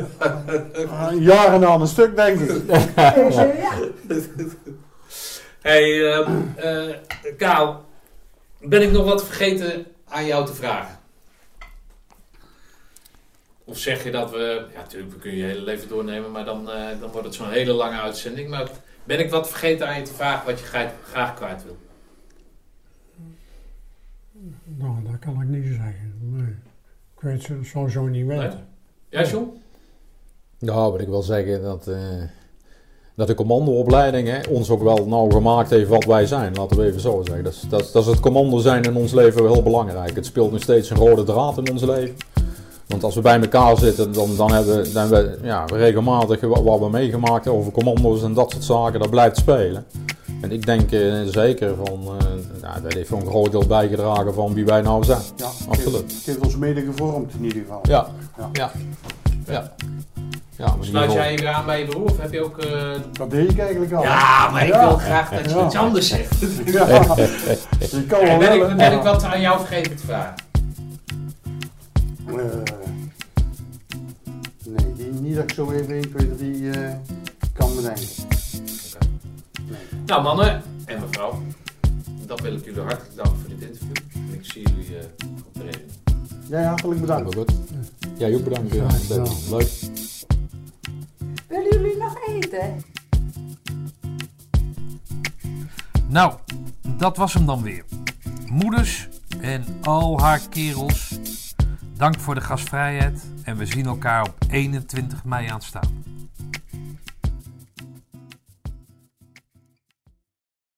jaren aan een stuk, denk ik. Ja. hey, ehm, eh, Kaal. Ben ik nog wat vergeten aan jou te vragen? Of zeg je dat we... Ja, natuurlijk, we kunnen je hele leven doornemen, maar dan, eh, dan wordt het zo'n hele lange uitzending. Maar ben ik wat vergeten aan je te vragen wat je graag, graag kwijt wil? Nou, dat kan ik niet zeggen. Nee. Ik weet het sowieso niet Nee? Ja, John? Ja, wat ik wil zeggen dat, eh, dat de commandoopleiding hè, ons ook wel nou gemaakt heeft wat wij zijn, laten we even zo zeggen. Dat is, dat, dat is het commando zijn in ons leven heel belangrijk. Het speelt nog steeds een rode draad in ons leven. Want als we bij elkaar zitten, dan, dan hebben we, dan we ja, regelmatig wat, wat we meegemaakt over commando's en dat soort zaken, dat blijft spelen. En ik denk eh, zeker van, eh, ja, dat heeft wel een groot deel bijgedragen van wie wij nou zijn. Ja, Absoluut. Het heeft ons mede gevormd in ieder geval. Ja, Ja. ja, ja. ja Sluit jij je weer aan bij je broer? Of heb je ook... eh, Dat deed ik eigenlijk al. Ja, maar ik Ja. wil graag dat je Ja. iets anders zegt. Ja. Je kan wel ben, ik, ben ik wat aan jou vergeten te vragen? Eh, nee, die, niet dat ik zo even 1, 2, 3 eh, kan bedenken. Nou mannen en mevrouw, dan wil ik jullie hartelijk danken voor dit interview. En ik zie jullie eh, op de reden. Jij hartelijk bedankt. Jij ook bedankt. Ja, gedaan. Leuk. Willen jullie nog eten? Nou, dat was hem dan weer. Moeders en al haar kerels, dank voor de gastvrijheid en we zien elkaar op 21 mei aanstaan.